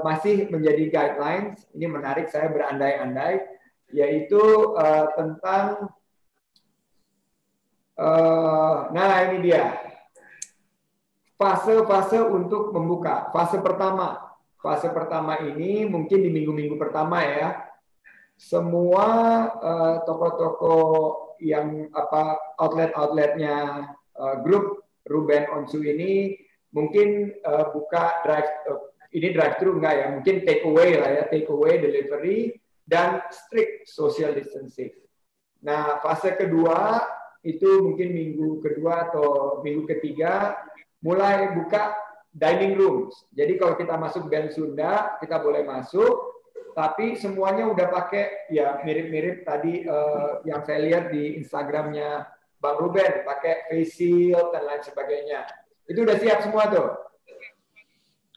masih menjadi guidelines. Ini menarik saya berandai-andai yaitu uh, tentang uh, nah ini dia fase-fase untuk membuka. Fase pertama, fase pertama ini mungkin di minggu-minggu pertama ya, semua uh, toko-toko yang apa outlet-outletnya uh, grup Ruben Onsu ini mungkin uh, buka drive uh, ini drive thru enggak ya mungkin take away lah ya take away delivery dan strict social distancing. Nah fase kedua itu mungkin minggu kedua atau minggu ketiga mulai buka dining rooms. Jadi kalau kita masuk band Sunda, kita boleh masuk, tapi semuanya udah pakai ya mirip-mirip tadi uh, yang saya lihat di Instagramnya Bang Ruben, pakai face shield dan lain sebagainya. Itu udah siap semua tuh.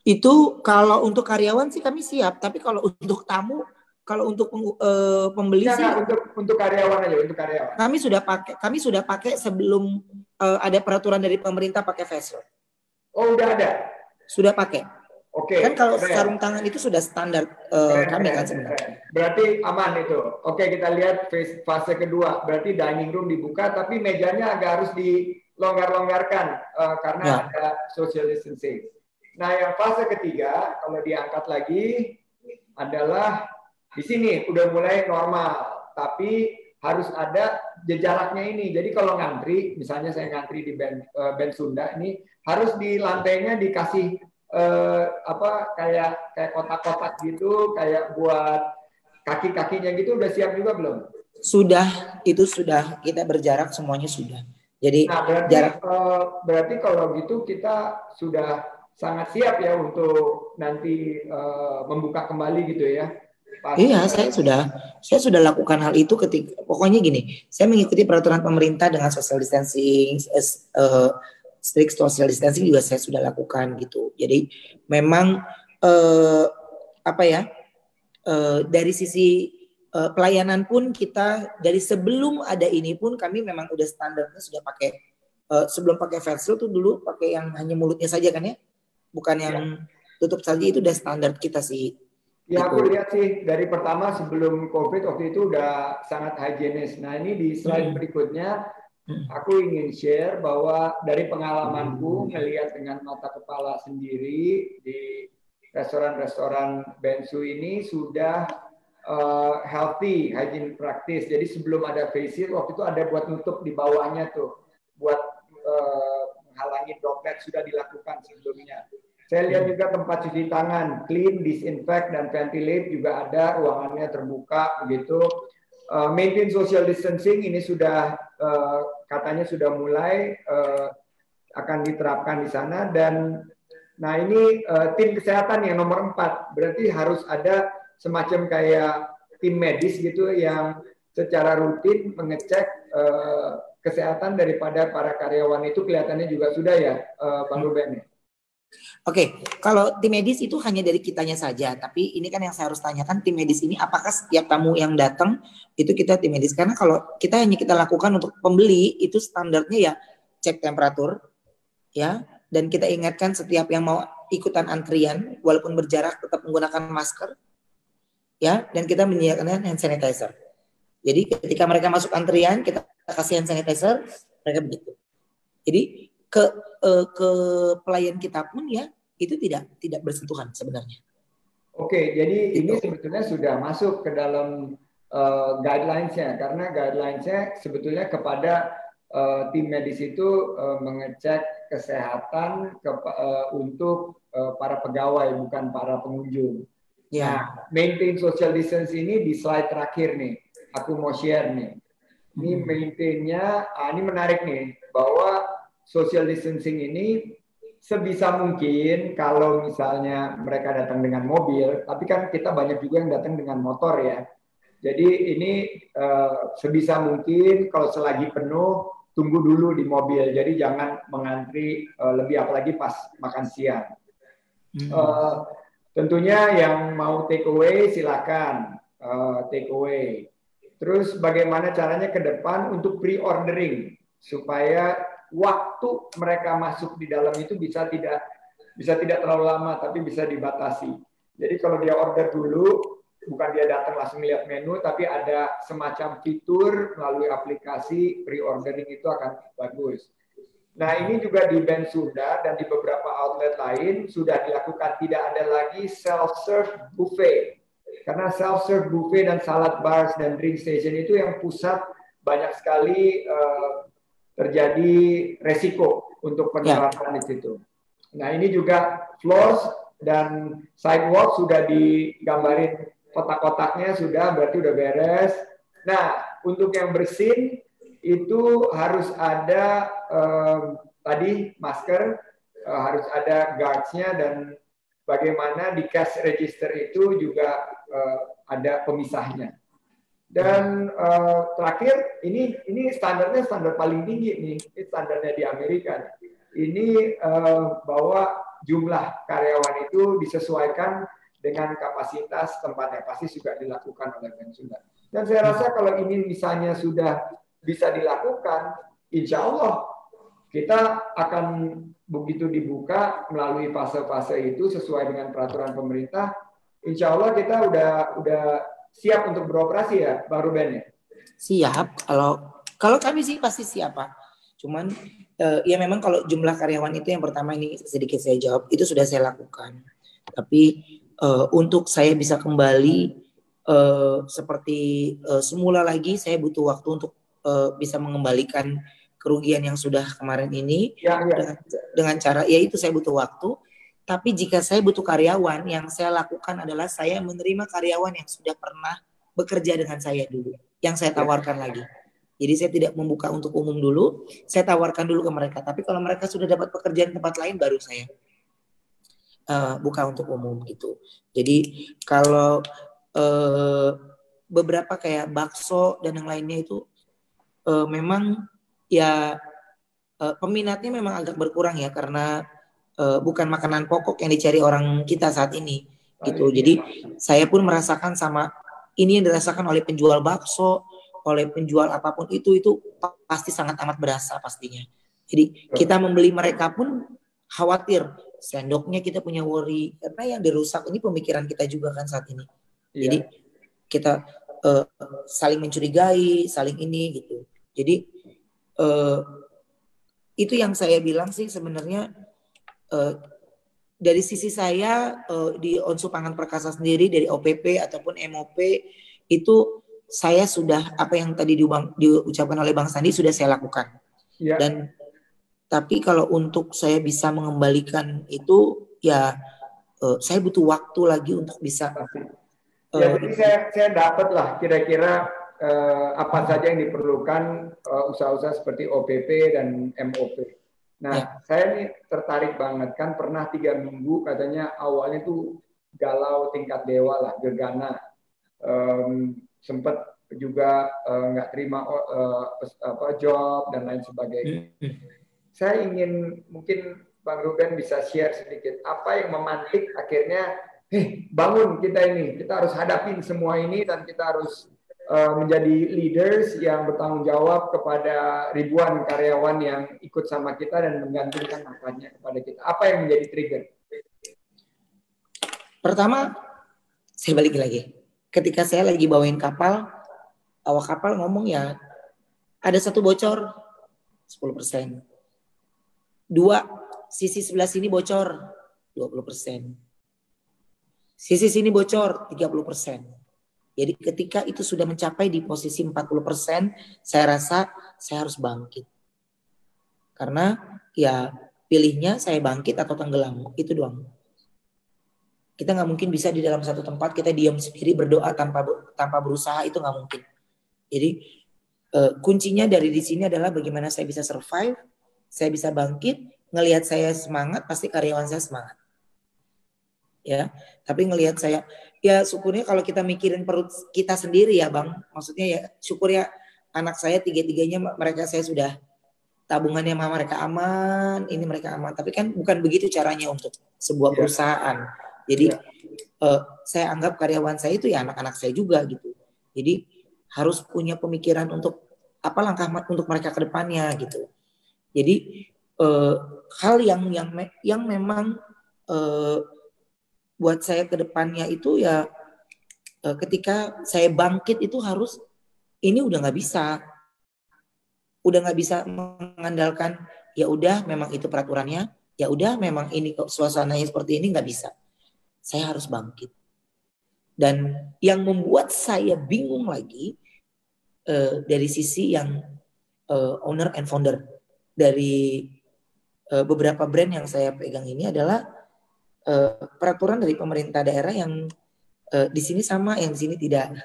Itu kalau untuk karyawan sih kami siap, tapi kalau untuk tamu kalau untuk uh, pembeli sih untuk untuk karyawan aja untuk karyawan. Kami sudah pakai kami sudah pakai sebelum uh, ada peraturan dari pemerintah pakai face shield. Oh, udah ada. Sudah pakai. Oke. Okay. Kan kalau keren. sarung tangan itu sudah standar uh, kami kan sebenarnya. Berarti aman itu. Oke, kita lihat fase kedua. Berarti dining room dibuka tapi mejanya agak harus di longgar-longgarkan uh, karena ya. ada social distancing. Nah, yang fase ketiga kalau diangkat lagi adalah di sini udah mulai normal, tapi harus ada jaraknya ini. Jadi kalau ngantri, misalnya saya ngantri di band, uh, band Sunda ini harus di lantainya dikasih uh, apa kayak kayak kotak-kotak gitu, kayak buat kaki-kakinya gitu udah siap juga belum? Sudah, itu sudah kita berjarak semuanya sudah. Jadi nah, berarti, jarak uh, berarti kalau gitu kita sudah sangat siap ya untuk nanti uh, membuka kembali gitu ya. Iya, saya sudah saya sudah lakukan hal itu ketika pokoknya gini, saya mengikuti peraturan pemerintah dengan social distancing, uh, strict social distancing juga saya sudah lakukan gitu. Jadi memang uh, apa ya? Uh, dari sisi uh, pelayanan pun kita dari sebelum ada ini pun kami memang udah standarnya sudah pakai uh, sebelum pakai face tuh dulu pakai yang hanya mulutnya saja kan ya bukan yang ya. tutup saja itu udah standar kita sih Ya aku lihat sih dari pertama sebelum COVID waktu itu udah sangat higienis. Nah ini di slide hmm. berikutnya hmm. aku ingin share bahwa dari pengalamanku hmm. melihat dengan mata kepala sendiri di restoran-restoran Bensu ini sudah uh, healthy hygiene practice. Jadi sebelum ada face shield waktu itu ada buat nutup di bawahnya tuh buat uh, menghalangi droplet sudah dilakukan sebelumnya. Saya lihat juga tempat cuci tangan, clean, disinfect dan ventilate juga ada, ruangannya terbuka begitu. Uh, maintain social distancing ini sudah uh, katanya sudah mulai uh, akan diterapkan di sana. Dan nah ini uh, tim kesehatan yang nomor empat. Berarti harus ada semacam kayak tim medis gitu yang secara rutin mengecek uh, kesehatan daripada para karyawan. Itu kelihatannya juga sudah ya, uh, Bang Ruben. Oke, kalau tim medis itu hanya dari kitanya saja, tapi ini kan yang saya harus tanyakan tim medis ini apakah setiap tamu yang datang itu kita tim medis karena kalau kita hanya kita lakukan untuk pembeli itu standarnya ya cek temperatur ya dan kita ingatkan setiap yang mau ikutan antrian walaupun berjarak tetap menggunakan masker ya dan kita menyediakan hand sanitizer. Jadi ketika mereka masuk antrian kita kasih hand sanitizer mereka begitu. Jadi ke uh, ke pelayan kita pun ya itu tidak tidak bersentuhan sebenarnya. Oke, jadi gitu. ini sebetulnya sudah masuk ke dalam uh, guidelines-nya karena guidelines-nya sebetulnya kepada uh, tim medis itu uh, mengecek kesehatan ke, uh, untuk uh, para pegawai bukan para pengunjung. Ya. Nah, maintain social distance ini di slide terakhir nih. Aku mau share nih. Ini hmm. maintainnya, ah, ini menarik nih bahwa social distancing ini sebisa mungkin kalau misalnya mereka datang dengan mobil, tapi kan kita banyak juga yang datang dengan motor ya. Jadi ini uh, sebisa mungkin kalau selagi penuh tunggu dulu di mobil. Jadi jangan mengantri uh, lebih apalagi pas makan siang. Hmm. Uh, Tentunya yang mau take away silakan uh, take away. Terus bagaimana caranya ke depan untuk pre-ordering supaya waktu mereka masuk di dalam itu bisa tidak bisa tidak terlalu lama tapi bisa dibatasi. Jadi kalau dia order dulu bukan dia datang langsung lihat menu tapi ada semacam fitur melalui aplikasi pre-ordering itu akan bagus. Nah ini juga di band Sunda dan di beberapa outlet lain sudah dilakukan tidak ada lagi self-serve buffet. Karena self-serve buffet dan salad bars dan drink station itu yang pusat banyak sekali uh, terjadi resiko untuk penerapan ya. di situ. Nah ini juga floors dan sidewalk sudah digambarin kotak-kotaknya sudah berarti udah beres. Nah untuk yang bersin itu harus ada um, tadi masker, uh, harus ada guardsnya dan bagaimana di cash register itu juga uh, ada pemisahnya. Dan uh, terakhir ini ini standarnya standar paling tinggi nih, ini standarnya di Amerika. Ini uh, bahwa jumlah karyawan itu disesuaikan dengan kapasitas tempatnya pasti juga dilakukan oleh Bensunda. Dan saya rasa kalau ini misalnya sudah bisa dilakukan, insya Allah kita akan begitu dibuka melalui fase-fase itu sesuai dengan peraturan pemerintah. Insya Allah kita udah udah siap untuk beroperasi ya, baru Ben ya. Siap. Kalau kalau kami sih pasti siap pak. Cuman uh, ya memang kalau jumlah karyawan itu yang pertama ini sedikit saya jawab itu sudah saya lakukan. Tapi uh, untuk saya bisa kembali uh, seperti uh, semula lagi, saya butuh waktu untuk uh, bisa mengembalikan kerugian yang sudah kemarin ini ya, ya. Dengan, dengan cara ya itu saya butuh waktu. Tapi jika saya butuh karyawan, yang saya lakukan adalah saya menerima karyawan yang sudah pernah bekerja dengan saya dulu, yang saya ya. tawarkan lagi. Jadi saya tidak membuka untuk umum dulu, saya tawarkan dulu ke mereka. Tapi kalau mereka sudah dapat pekerjaan tempat lain, baru saya uh, buka untuk umum gitu. Jadi kalau uh, beberapa kayak bakso dan yang lainnya itu uh, memang ya uh, peminatnya memang agak berkurang ya karena uh, bukan makanan pokok yang dicari orang kita saat ini gitu. Jadi saya pun merasakan sama ini yang dirasakan oleh penjual bakso, oleh penjual apa pun itu itu pasti sangat amat berasa pastinya. Jadi kita membeli mereka pun khawatir sendoknya kita punya worry karena yang dirusak ini pemikiran kita juga kan saat ini. Iya. Jadi kita uh, saling mencurigai, saling ini gitu. Jadi uh, itu yang saya bilang sih sebenarnya uh, dari sisi saya uh, di Onsu Pangan Perkasa sendiri dari OPP ataupun MOP itu saya sudah apa yang tadi diubang, diucapkan oleh Bang Sandi sudah saya lakukan. Ya. Dan tapi kalau untuk saya bisa mengembalikan itu ya uh, saya butuh waktu lagi untuk bisa. Uh, ya, jadi saya saya dapat lah kira-kira uh, apa saja yang diperlukan usaha-usaha seperti OPP dan MOP. Nah, ya. saya ini tertarik banget kan pernah tiga minggu katanya awalnya tuh galau tingkat dewa lah, gegana. Um, sempat juga eh, nggak uh, terima uh, apa job dan lain sebagainya. Hmm. Saya ingin mungkin Bang Ruben bisa share sedikit apa yang memantik akhirnya, eh bangun kita ini, kita harus hadapin semua ini dan kita harus menjadi leaders yang bertanggung jawab kepada ribuan karyawan yang ikut sama kita dan menggantungkan nafasnya kepada kita. Apa yang menjadi trigger? Pertama, saya balik lagi ketika saya lagi bawain kapal, awak kapal ngomong ya ada satu bocor 10%. Dua, sisi sebelah sini bocor 20%. Sisi sini bocor 30%. Jadi ketika itu sudah mencapai di posisi 40%, saya rasa saya harus bangkit. Karena ya pilihnya saya bangkit atau tenggelam, itu doang. Kita nggak mungkin bisa di dalam satu tempat kita diam sendiri berdoa tanpa tanpa berusaha itu nggak mungkin. Jadi uh, kuncinya dari di sini adalah bagaimana saya bisa survive, saya bisa bangkit, ngelihat saya semangat pasti karyawan saya semangat. Ya, tapi ngelihat saya ya syukurnya kalau kita mikirin perut kita sendiri ya bang, maksudnya ya syukur ya anak saya tiga-tiganya mereka saya sudah tabungannya sama mereka aman, ini mereka aman. Tapi kan bukan begitu caranya untuk sebuah iya. perusahaan. Jadi ya. uh, saya anggap karyawan saya itu ya anak-anak saya juga gitu. Jadi harus punya pemikiran untuk apa langkah untuk mereka ke depannya gitu. Jadi uh, hal yang yang yang memang uh, buat saya ke depannya itu ya uh, ketika saya bangkit itu harus ini udah nggak bisa. Udah nggak bisa mengandalkan ya udah memang itu peraturannya ya udah memang ini suasananya seperti ini nggak bisa. Saya harus bangkit. Dan yang membuat saya bingung lagi uh, dari sisi yang uh, owner and founder. Dari uh, beberapa brand yang saya pegang ini adalah uh, peraturan dari pemerintah daerah yang uh, di sini sama, yang di sini tidak.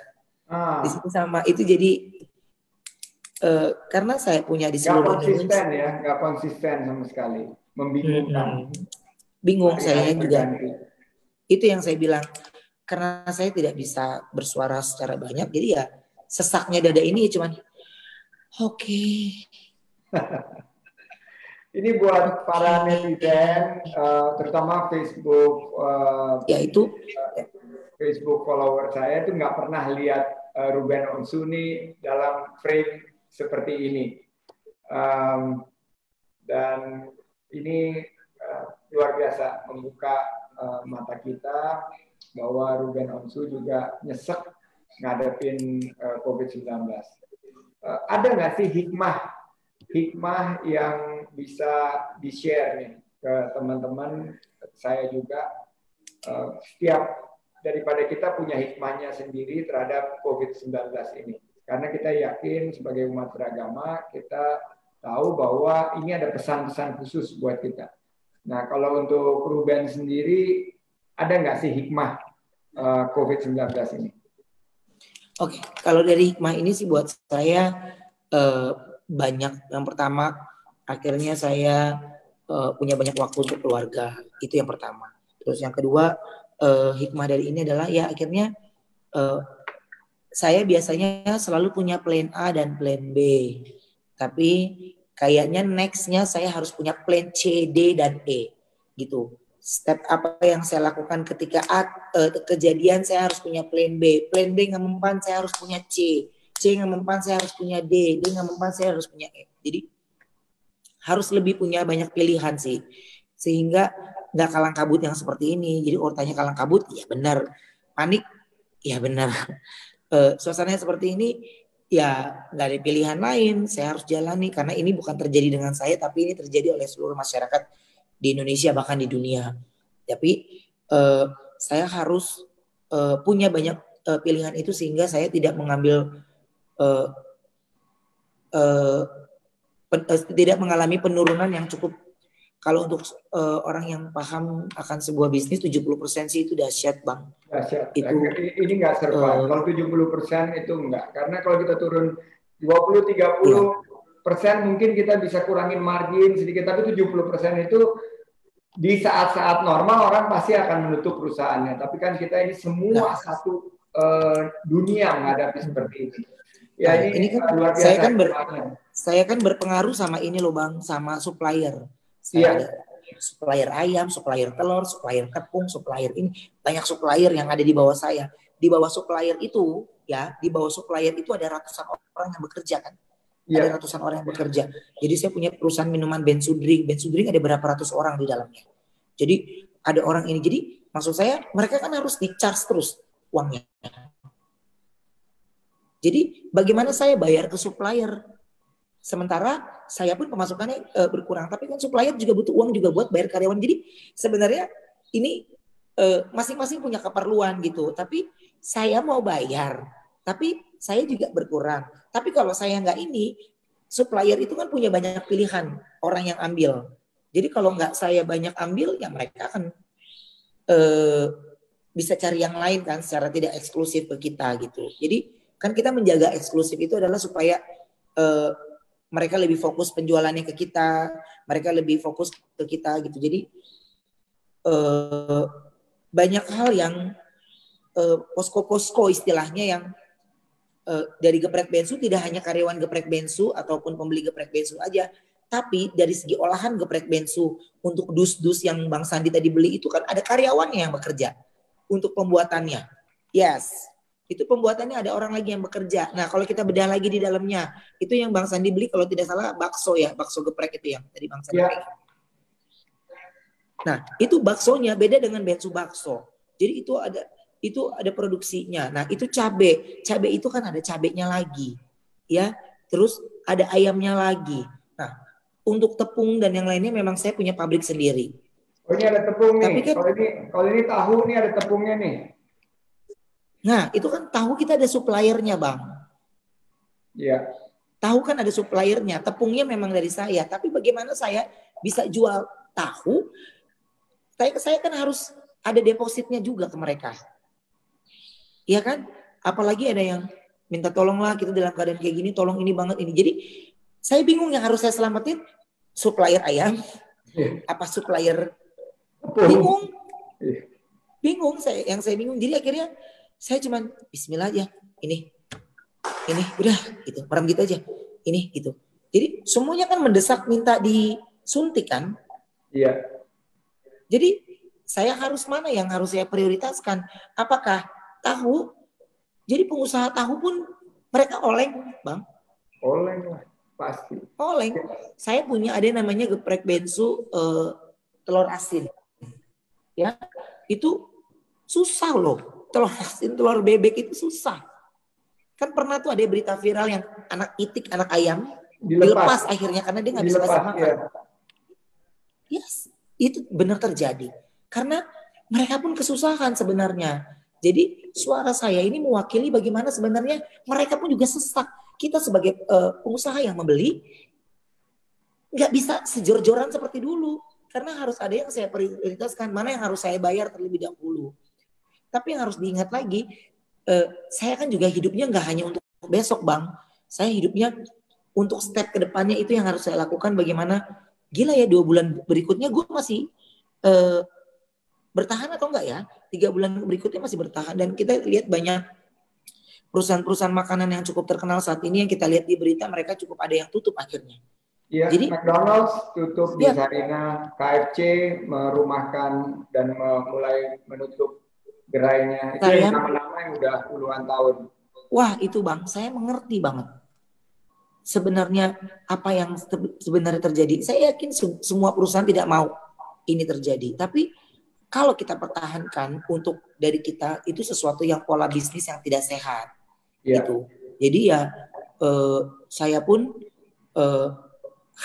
Ah. Di sini sama. Itu jadi uh, karena saya punya di seluruh gak konsisten ya, nggak konsisten sama sekali, membingungkan. Hmm, bingung saya juga. Ganti itu yang saya bilang karena saya tidak bisa bersuara secara banyak jadi ya sesaknya dada ini ya cuman oke okay. ini buat para netizen uh, terutama Facebook uh, ya itu Facebook follower saya itu nggak pernah lihat uh, Ruben Onsuni dalam frame seperti ini um, dan ini uh, luar biasa membuka uh, mata kita bahwa Ruben Onsu juga nyesek ngadepin uh, eh, COVID-19. Uh, ada nggak sih hikmah hikmah yang bisa di-share nih ke teman-teman saya juga uh, setiap daripada kita punya hikmahnya sendiri terhadap COVID-19 ini. Karena kita yakin sebagai umat beragama, kita tahu bahwa ini ada pesan-pesan khusus buat kita. Nah, kalau untuk Ruben sendiri, ada nggak sih hikmah uh, COVID-19 ini? Oke, kalau dari hikmah ini sih buat saya uh, banyak. Yang pertama, akhirnya saya uh, punya banyak waktu untuk keluarga. Itu yang pertama. Terus yang kedua, uh, hikmah dari ini adalah ya akhirnya uh, saya biasanya selalu punya plan A dan plan B. Tapi kayaknya nextnya saya harus punya plan C, D, dan E. Gitu. Step apa yang saya lakukan ketika A, uh, kejadian saya harus punya plan B. Plan B nggak mempan saya harus punya C. C nggak mempan saya harus punya D. D nggak mempan saya harus punya E. Jadi harus lebih punya banyak pilihan sih. Sehingga nggak kalang kabut yang seperti ini. Jadi ortanya kalang kabut, ya benar. Panik, ya benar. E, suasananya seperti ini, ya nggak ada pilihan lain. Saya harus jalani karena ini bukan terjadi dengan saya, tapi ini terjadi oleh seluruh masyarakat di Indonesia bahkan di dunia. Tapi e, saya harus e, punya banyak pilihan itu sehingga saya tidak mengambil e, e, pen, tidak mengalami penurunan yang cukup kalau untuk uh, orang yang paham akan sebuah bisnis 70% sih itu dahsyat bang. Dahsyat. Itu ini nggak serba. Uh, kalau 70% itu enggak. Karena kalau kita turun 20 30 iya. persen mungkin kita bisa kurangin margin sedikit tapi 70 persen itu di saat-saat normal orang pasti akan menutup perusahaannya. Tapi kan kita ini semua nah. satu uh, dunia menghadapi seperti ini. Ya nah, ini, ini kan luar biasa saya kan ber, saya kan berpengaruh sama ini loh bang, sama supplier saya iya. ada supplier ayam, supplier telur, supplier tepung, supplier ini banyak supplier yang ada di bawah saya. Di bawah supplier itu ya, di bawah supplier itu ada ratusan orang yang bekerja kan. Yeah. Ada ratusan orang yang bekerja. Jadi saya punya perusahaan minuman Bensudring. Bensudring ada berapa ratus orang di dalamnya. Jadi ada orang ini. Jadi maksud saya mereka kan harus di charge terus uangnya. Jadi bagaimana saya bayar ke supplier? Sementara saya pun pemasukannya e, berkurang, tapi kan supplier juga butuh uang juga buat bayar karyawan. Jadi sebenarnya ini e, masing-masing punya keperluan gitu. Tapi saya mau bayar, tapi saya juga berkurang. Tapi kalau saya nggak ini, supplier itu kan punya banyak pilihan orang yang ambil. Jadi kalau nggak saya banyak ambil, ya mereka akan e, bisa cari yang lain kan secara tidak eksklusif ke kita gitu. Jadi kan kita menjaga eksklusif itu adalah supaya e, mereka lebih fokus penjualannya ke kita, mereka lebih fokus ke kita gitu. Jadi uh, banyak hal yang uh, posko-posko istilahnya yang uh, dari geprek bensu tidak hanya karyawan geprek bensu ataupun pembeli geprek bensu aja, tapi dari segi olahan geprek bensu untuk dus-dus yang Bang Sandi tadi beli itu kan ada karyawannya yang bekerja untuk pembuatannya. Yes, itu pembuatannya ada orang lagi yang bekerja. Nah, kalau kita bedah lagi di dalamnya, itu yang Bang Sandi beli kalau tidak salah bakso ya, bakso geprek itu yang tadi Bang Sandi ya. Nah, itu baksonya beda dengan bensu bakso. Jadi itu ada itu ada produksinya. Nah, itu cabe. Cabe itu kan ada cabenya lagi. Ya. Terus ada ayamnya lagi. Nah, untuk tepung dan yang lainnya memang saya punya pabrik sendiri. Oh, ini ada tepung nih. Tapi kan, kalau ini kalau ini tahu nih ada tepungnya nih. Nah, itu kan tahu kita ada suppliernya, Bang. Iya. Tahu kan ada suppliernya, tepungnya memang dari saya, tapi bagaimana saya bisa jual tahu? Saya, saya kan harus ada depositnya juga ke mereka. Iya kan? Apalagi ada yang minta tolonglah kita dalam keadaan kayak gini, tolong ini banget ini. Jadi saya bingung yang harus saya selamatin supplier ayam, yeah. apa supplier bingung, yeah. bingung saya yang saya bingung. Jadi akhirnya saya cuman Bismillah aja. Ini, ini udah gitu, merem gitu aja. Ini gitu. Jadi semuanya kan mendesak minta disuntik kan? Iya. Jadi saya harus mana yang harus saya prioritaskan? Apakah tahu? Jadi pengusaha tahu pun mereka oleng, bang. Oleng lah, pasti. Oleng. Saya punya ada namanya geprek bensu uh, telur asin. Ya, itu susah loh telur asin, telur bebek itu susah. Kan pernah tuh ada berita viral yang anak itik, anak ayam, dilepas, dilepas akhirnya karena dia nggak bisa kasih makan. Ya. Yes, itu benar terjadi. Karena mereka pun kesusahan sebenarnya. Jadi suara saya ini mewakili bagaimana sebenarnya mereka pun juga sesak. Kita sebagai uh, pengusaha yang membeli nggak bisa sejor-joran seperti dulu. Karena harus ada yang saya prioritaskan, mana yang harus saya bayar terlebih dahulu. Tapi yang harus diingat lagi, uh, saya kan juga hidupnya nggak hanya untuk besok bang. Saya hidupnya untuk step ke depannya itu yang harus saya lakukan bagaimana gila ya dua bulan berikutnya gue masih uh, bertahan atau enggak ya tiga bulan berikutnya masih bertahan dan kita lihat banyak perusahaan-perusahaan makanan yang cukup terkenal saat ini yang kita lihat di berita mereka cukup ada yang tutup akhirnya. Iya, Jadi McDonald's tutup ya. di Sarina, KFC merumahkan dan mulai menutup gerainya. Itu yang nama-nama yang udah puluhan tahun. Wah itu bang, saya mengerti banget. Sebenarnya apa yang sebenarnya terjadi, saya yakin semua perusahaan tidak mau ini terjadi. Tapi kalau kita pertahankan untuk dari kita itu sesuatu yang pola bisnis yang tidak sehat yeah. gitu jadi ya eh, saya pun eh,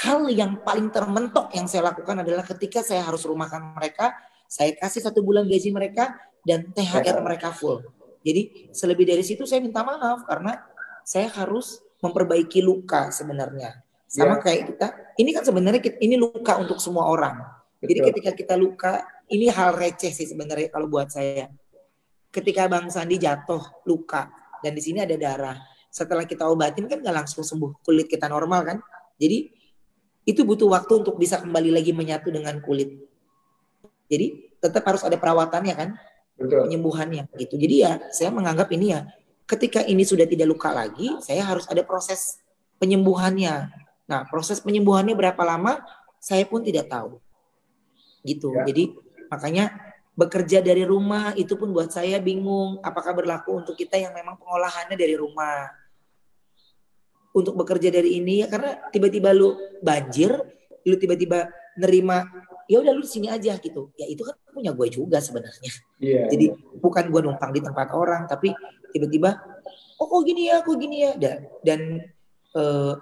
hal yang paling termentok yang saya lakukan adalah ketika saya harus rumahkan mereka saya kasih satu bulan gaji mereka dan THR mereka full jadi selebih dari situ saya minta maaf karena saya harus memperbaiki luka sebenarnya sama yeah. kayak kita ini kan sebenarnya ini luka untuk semua orang Betul. jadi ketika kita luka ini hal receh sih sebenarnya kalau buat saya. Ketika Bang Sandi jatuh luka dan di sini ada darah, setelah kita obatin kan nggak langsung sembuh kulit kita normal kan? Jadi itu butuh waktu untuk bisa kembali lagi menyatu dengan kulit. Jadi tetap harus ada perawatannya kan, Betul. penyembuhannya gitu. Jadi ya saya menganggap ini ya ketika ini sudah tidak luka lagi, saya harus ada proses penyembuhannya. Nah proses penyembuhannya berapa lama, saya pun tidak tahu. Gitu. Ya. Jadi Makanya bekerja dari rumah itu pun buat saya bingung apakah berlaku untuk kita yang memang pengolahannya dari rumah. Untuk bekerja dari ini ya karena tiba-tiba lu banjir, lu tiba-tiba nerima ya udah lu sini aja gitu. Ya itu kan punya gue juga sebenarnya. Yeah, Jadi yeah. bukan gue numpang di tempat orang tapi tiba-tiba oh kok gini ya, kok gini ya. Dan, dan uh,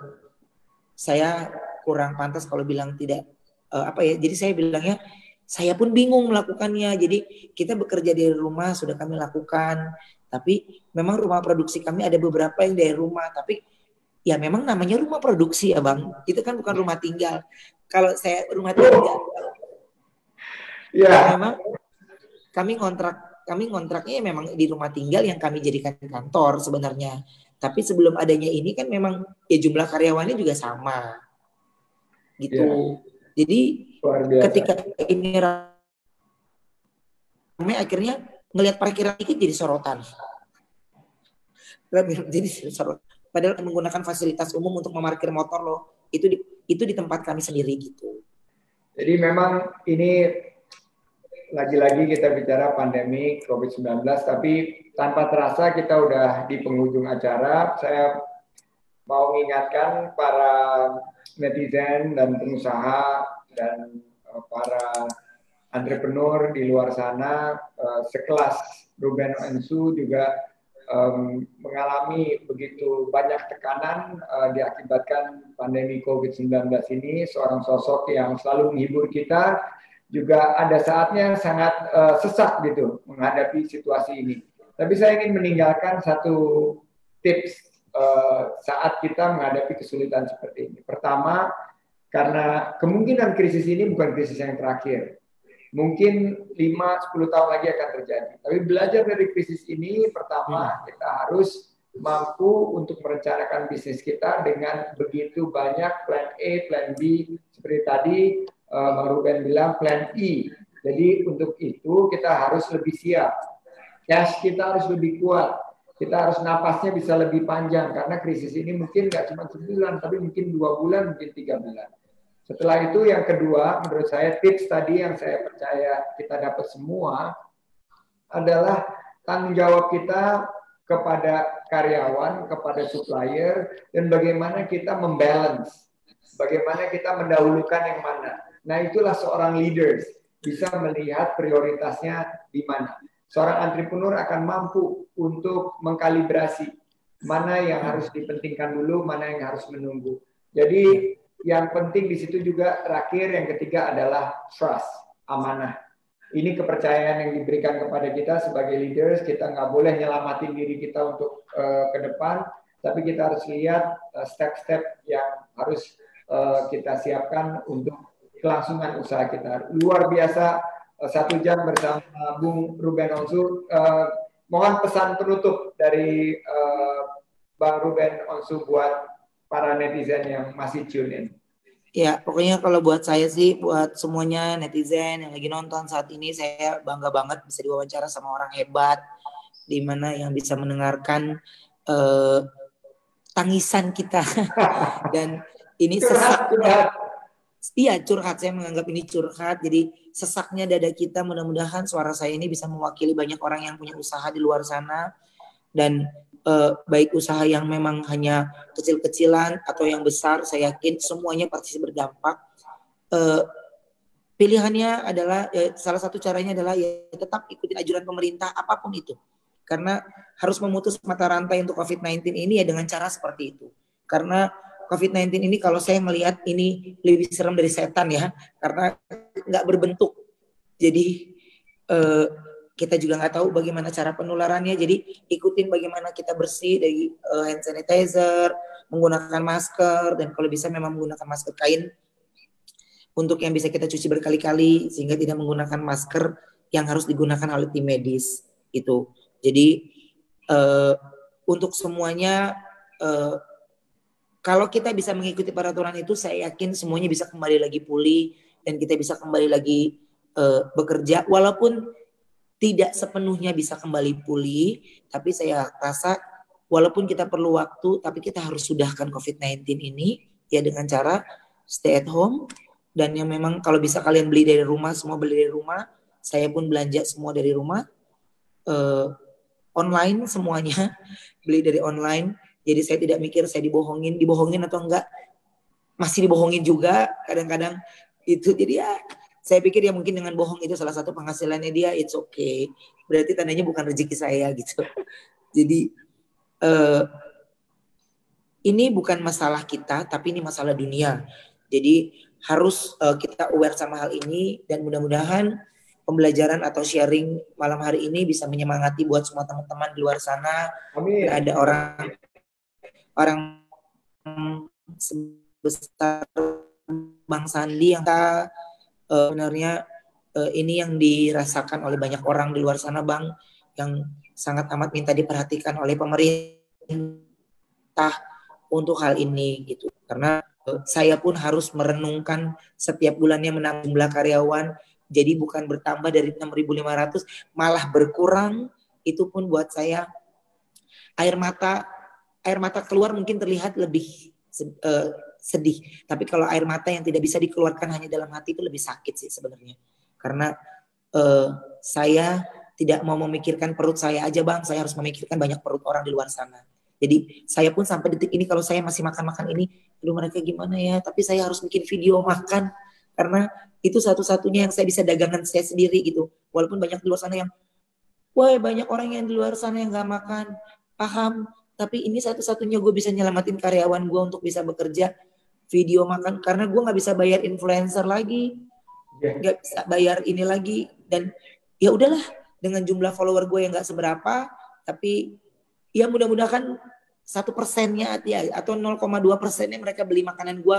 saya kurang pantas kalau bilang tidak uh, apa ya. Jadi saya bilangnya saya pun bingung melakukannya. Jadi kita bekerja dari rumah sudah kami lakukan. Tapi memang rumah produksi kami ada beberapa yang dari rumah. Tapi ya memang namanya rumah produksi ya bang. Itu kan bukan rumah tinggal. Kalau saya rumah tinggal, ya yeah. memang kami kontrak kami kontraknya memang di rumah tinggal yang kami jadikan kantor sebenarnya. Tapi sebelum adanya ini kan memang ya jumlah karyawannya juga sama. Gitu. Yeah. Jadi ketika ini ramai akhirnya ngelihat parkiran dikit jadi sorotan. Jadi sorotan. Padahal menggunakan fasilitas umum untuk memarkir motor loh. Itu di, itu di tempat kami sendiri gitu. Jadi memang ini lagi-lagi kita bicara pandemi COVID-19, tapi tanpa terasa kita udah di penghujung acara. Saya mau mengingatkan para netizen dan pengusaha dan uh, para entrepreneur di luar sana uh, sekelas Ruben Ensu juga um, mengalami begitu banyak tekanan uh, diakibatkan pandemi COVID-19 ini seorang sosok yang selalu menghibur kita juga ada saatnya sangat uh, sesak gitu menghadapi situasi ini. Tapi saya ingin meninggalkan satu tips uh, saat kita menghadapi kesulitan seperti ini. Pertama, karena kemungkinan krisis ini bukan krisis yang terakhir. Mungkin 5-10 tahun lagi akan terjadi. Tapi belajar dari krisis ini, pertama hmm. kita harus mampu untuk merencanakan bisnis kita dengan begitu banyak plan A, plan B. Seperti tadi uh, Bang Ruben bilang plan E. Jadi untuk itu kita harus lebih siap. Cash kita harus lebih kuat kita harus napasnya bisa lebih panjang karena krisis ini mungkin nggak cuma sebulan tapi mungkin dua bulan mungkin tiga bulan setelah itu yang kedua menurut saya tips tadi yang saya percaya kita dapat semua adalah tanggung jawab kita kepada karyawan kepada supplier dan bagaimana kita membalance bagaimana kita mendahulukan yang mana nah itulah seorang leaders bisa melihat prioritasnya di mana seorang entrepreneur akan mampu untuk mengkalibrasi mana yang harus dipentingkan dulu, mana yang harus menunggu. Jadi yang penting di situ juga terakhir yang ketiga adalah trust, amanah. Ini kepercayaan yang diberikan kepada kita sebagai leaders. Kita nggak boleh nyelamatin diri kita untuk uh, ke depan, tapi kita harus lihat uh, step-step yang harus uh, kita siapkan untuk kelangsungan usaha kita. Luar biasa uh, satu jam bersama Bung Ruben Onsu. Uh, mohon pesan penutup dari uh, Bang Ruben Onsu buat para netizen yang masih tune in. Ya, pokoknya kalau buat saya sih, buat semuanya netizen yang lagi nonton saat ini, saya bangga banget bisa diwawancara sama orang hebat, di mana yang bisa mendengarkan uh, tangisan kita. Dan ini sesak. Iya, curhat. Saya menganggap ini curhat. Jadi sesaknya dada kita, mudah-mudahan suara saya ini bisa mewakili banyak orang yang punya usaha di luar sana. Dan uh, baik usaha yang memang hanya kecil-kecilan atau yang besar, saya yakin semuanya pasti berdampak. Uh, pilihannya adalah ya, salah satu caranya adalah ya tetap ikuti anjuran pemerintah apa pun itu. Karena harus memutus mata rantai untuk COVID-19 ini ya dengan cara seperti itu. Karena COVID-19 ini kalau saya melihat ini lebih serem dari setan ya, karena nggak berbentuk. Jadi eh, kita juga nggak tahu bagaimana cara penularannya. Jadi ikutin bagaimana kita bersih dari uh, hand sanitizer, menggunakan masker dan kalau bisa memang menggunakan masker kain untuk yang bisa kita cuci berkali-kali sehingga tidak menggunakan masker yang harus digunakan oleh tim medis itu. Jadi uh, untuk semuanya uh, kalau kita bisa mengikuti peraturan itu saya yakin semuanya bisa kembali lagi pulih dan kita bisa kembali lagi uh, bekerja. Walaupun tidak sepenuhnya bisa kembali pulih, tapi saya rasa walaupun kita perlu waktu, tapi kita harus sudahkan COVID-19 ini ya dengan cara stay at home. Dan yang memang kalau bisa kalian beli dari rumah, semua beli dari rumah, saya pun belanja semua dari rumah, uh, online semuanya, beli dari online, jadi saya tidak mikir saya dibohongin, dibohongin atau enggak, masih dibohongin juga kadang-kadang. Itu jadi ya saya pikir ya mungkin dengan bohong itu salah satu penghasilannya dia it's okay. Berarti tandanya bukan rezeki saya gitu. Jadi uh, ini bukan masalah kita tapi ini masalah dunia. Jadi harus uh, kita aware sama hal ini dan mudah-mudahan pembelajaran atau sharing malam hari ini bisa menyemangati buat semua teman-teman di luar sana. Amin. ada orang orang sebesar Bang Sandi yang uh, sebenarnya uh, ini yang dirasakan oleh banyak orang di luar sana bang yang sangat amat minta diperhatikan oleh pemerintah untuk hal ini gitu. Karena uh, saya pun harus merenungkan setiap bulannya menambah jumlah karyawan jadi bukan bertambah dari 6.500 malah berkurang itu pun buat saya air mata air mata keluar mungkin terlihat lebih uh, sedih. Tapi kalau air mata yang tidak bisa dikeluarkan hanya dalam hati itu lebih sakit sih sebenarnya. Karena uh, saya tidak mau memikirkan perut saya aja bang, saya harus memikirkan banyak perut orang di luar sana. Jadi saya pun sampai detik ini kalau saya masih makan-makan ini, aduh mereka gimana ya? Tapi saya harus bikin video makan karena itu satu-satunya yang saya bisa dagangan saya sendiri gitu. Walaupun banyak di luar sana yang, wah banyak orang yang di luar sana yang nggak makan, paham. Tapi ini satu-satunya gue bisa nyelamatin karyawan gue untuk bisa bekerja video makan karena gue nggak bisa bayar influencer lagi nggak yeah. bisa bayar ini lagi dan ya udahlah dengan jumlah follower gue yang nggak seberapa tapi ya mudah-mudahan satu persennya ya atau 0,2 persennya mereka beli makanan gue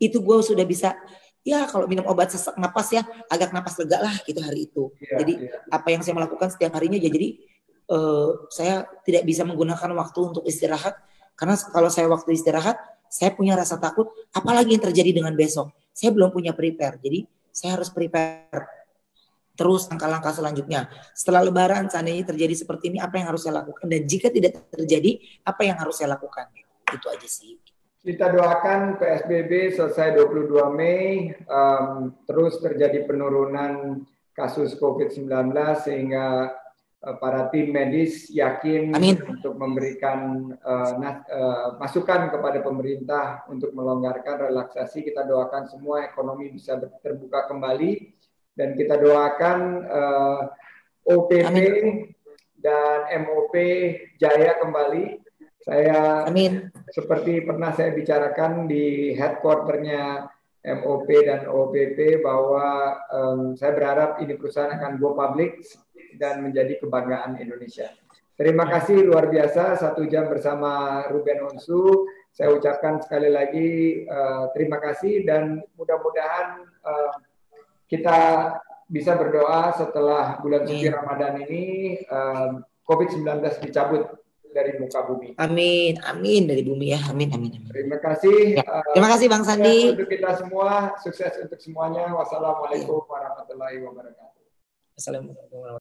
itu gue sudah bisa ya kalau minum obat sesak napas ya agak napas lega lah gitu hari itu yeah, jadi yeah. apa yang saya melakukan setiap harinya ya jadi uh, saya tidak bisa menggunakan waktu untuk istirahat karena kalau saya waktu istirahat saya punya rasa takut, apalagi yang terjadi dengan besok. Saya belum punya prepare, jadi saya harus prepare terus langkah-langkah selanjutnya. Setelah lebaran seandainya terjadi seperti ini, apa yang harus saya lakukan? Dan jika tidak terjadi, apa yang harus saya lakukan? Itu aja sih. Kita doakan PSBB selesai 22 Mei, um, terus terjadi penurunan kasus COVID-19 sehingga Eh, para tim medis yakin Amin. untuk memberikan uh, uh, masukan kepada pemerintah untuk melonggarkan relaksasi. Kita doakan semua ekonomi bisa terbuka kembali dan kita doakan uh, OPP Amin. dan MOP jaya kembali. Saya Amin. seperti pernah saya bicarakan di headquarternya MOP dan OPP bahwa um, saya berharap ini perusahaan akan go public dan menjadi kebanggaan Indonesia. Terima kasih luar biasa satu jam bersama Ruben Onsu. Saya ucapkan sekali lagi uh, terima kasih dan mudah-mudahan uh, kita bisa berdoa setelah bulan suci Ramadan ini uh, COVID-19 dicabut dari muka bumi. Amin, amin dari bumi ya. Amin, amin, amin. Terima kasih. Ya. Terima kasih Bang Sandi. Untuk kita semua, sukses untuk semuanya. Wassalamualaikum warahmatullahi wabarakatuh. Assalamualaikum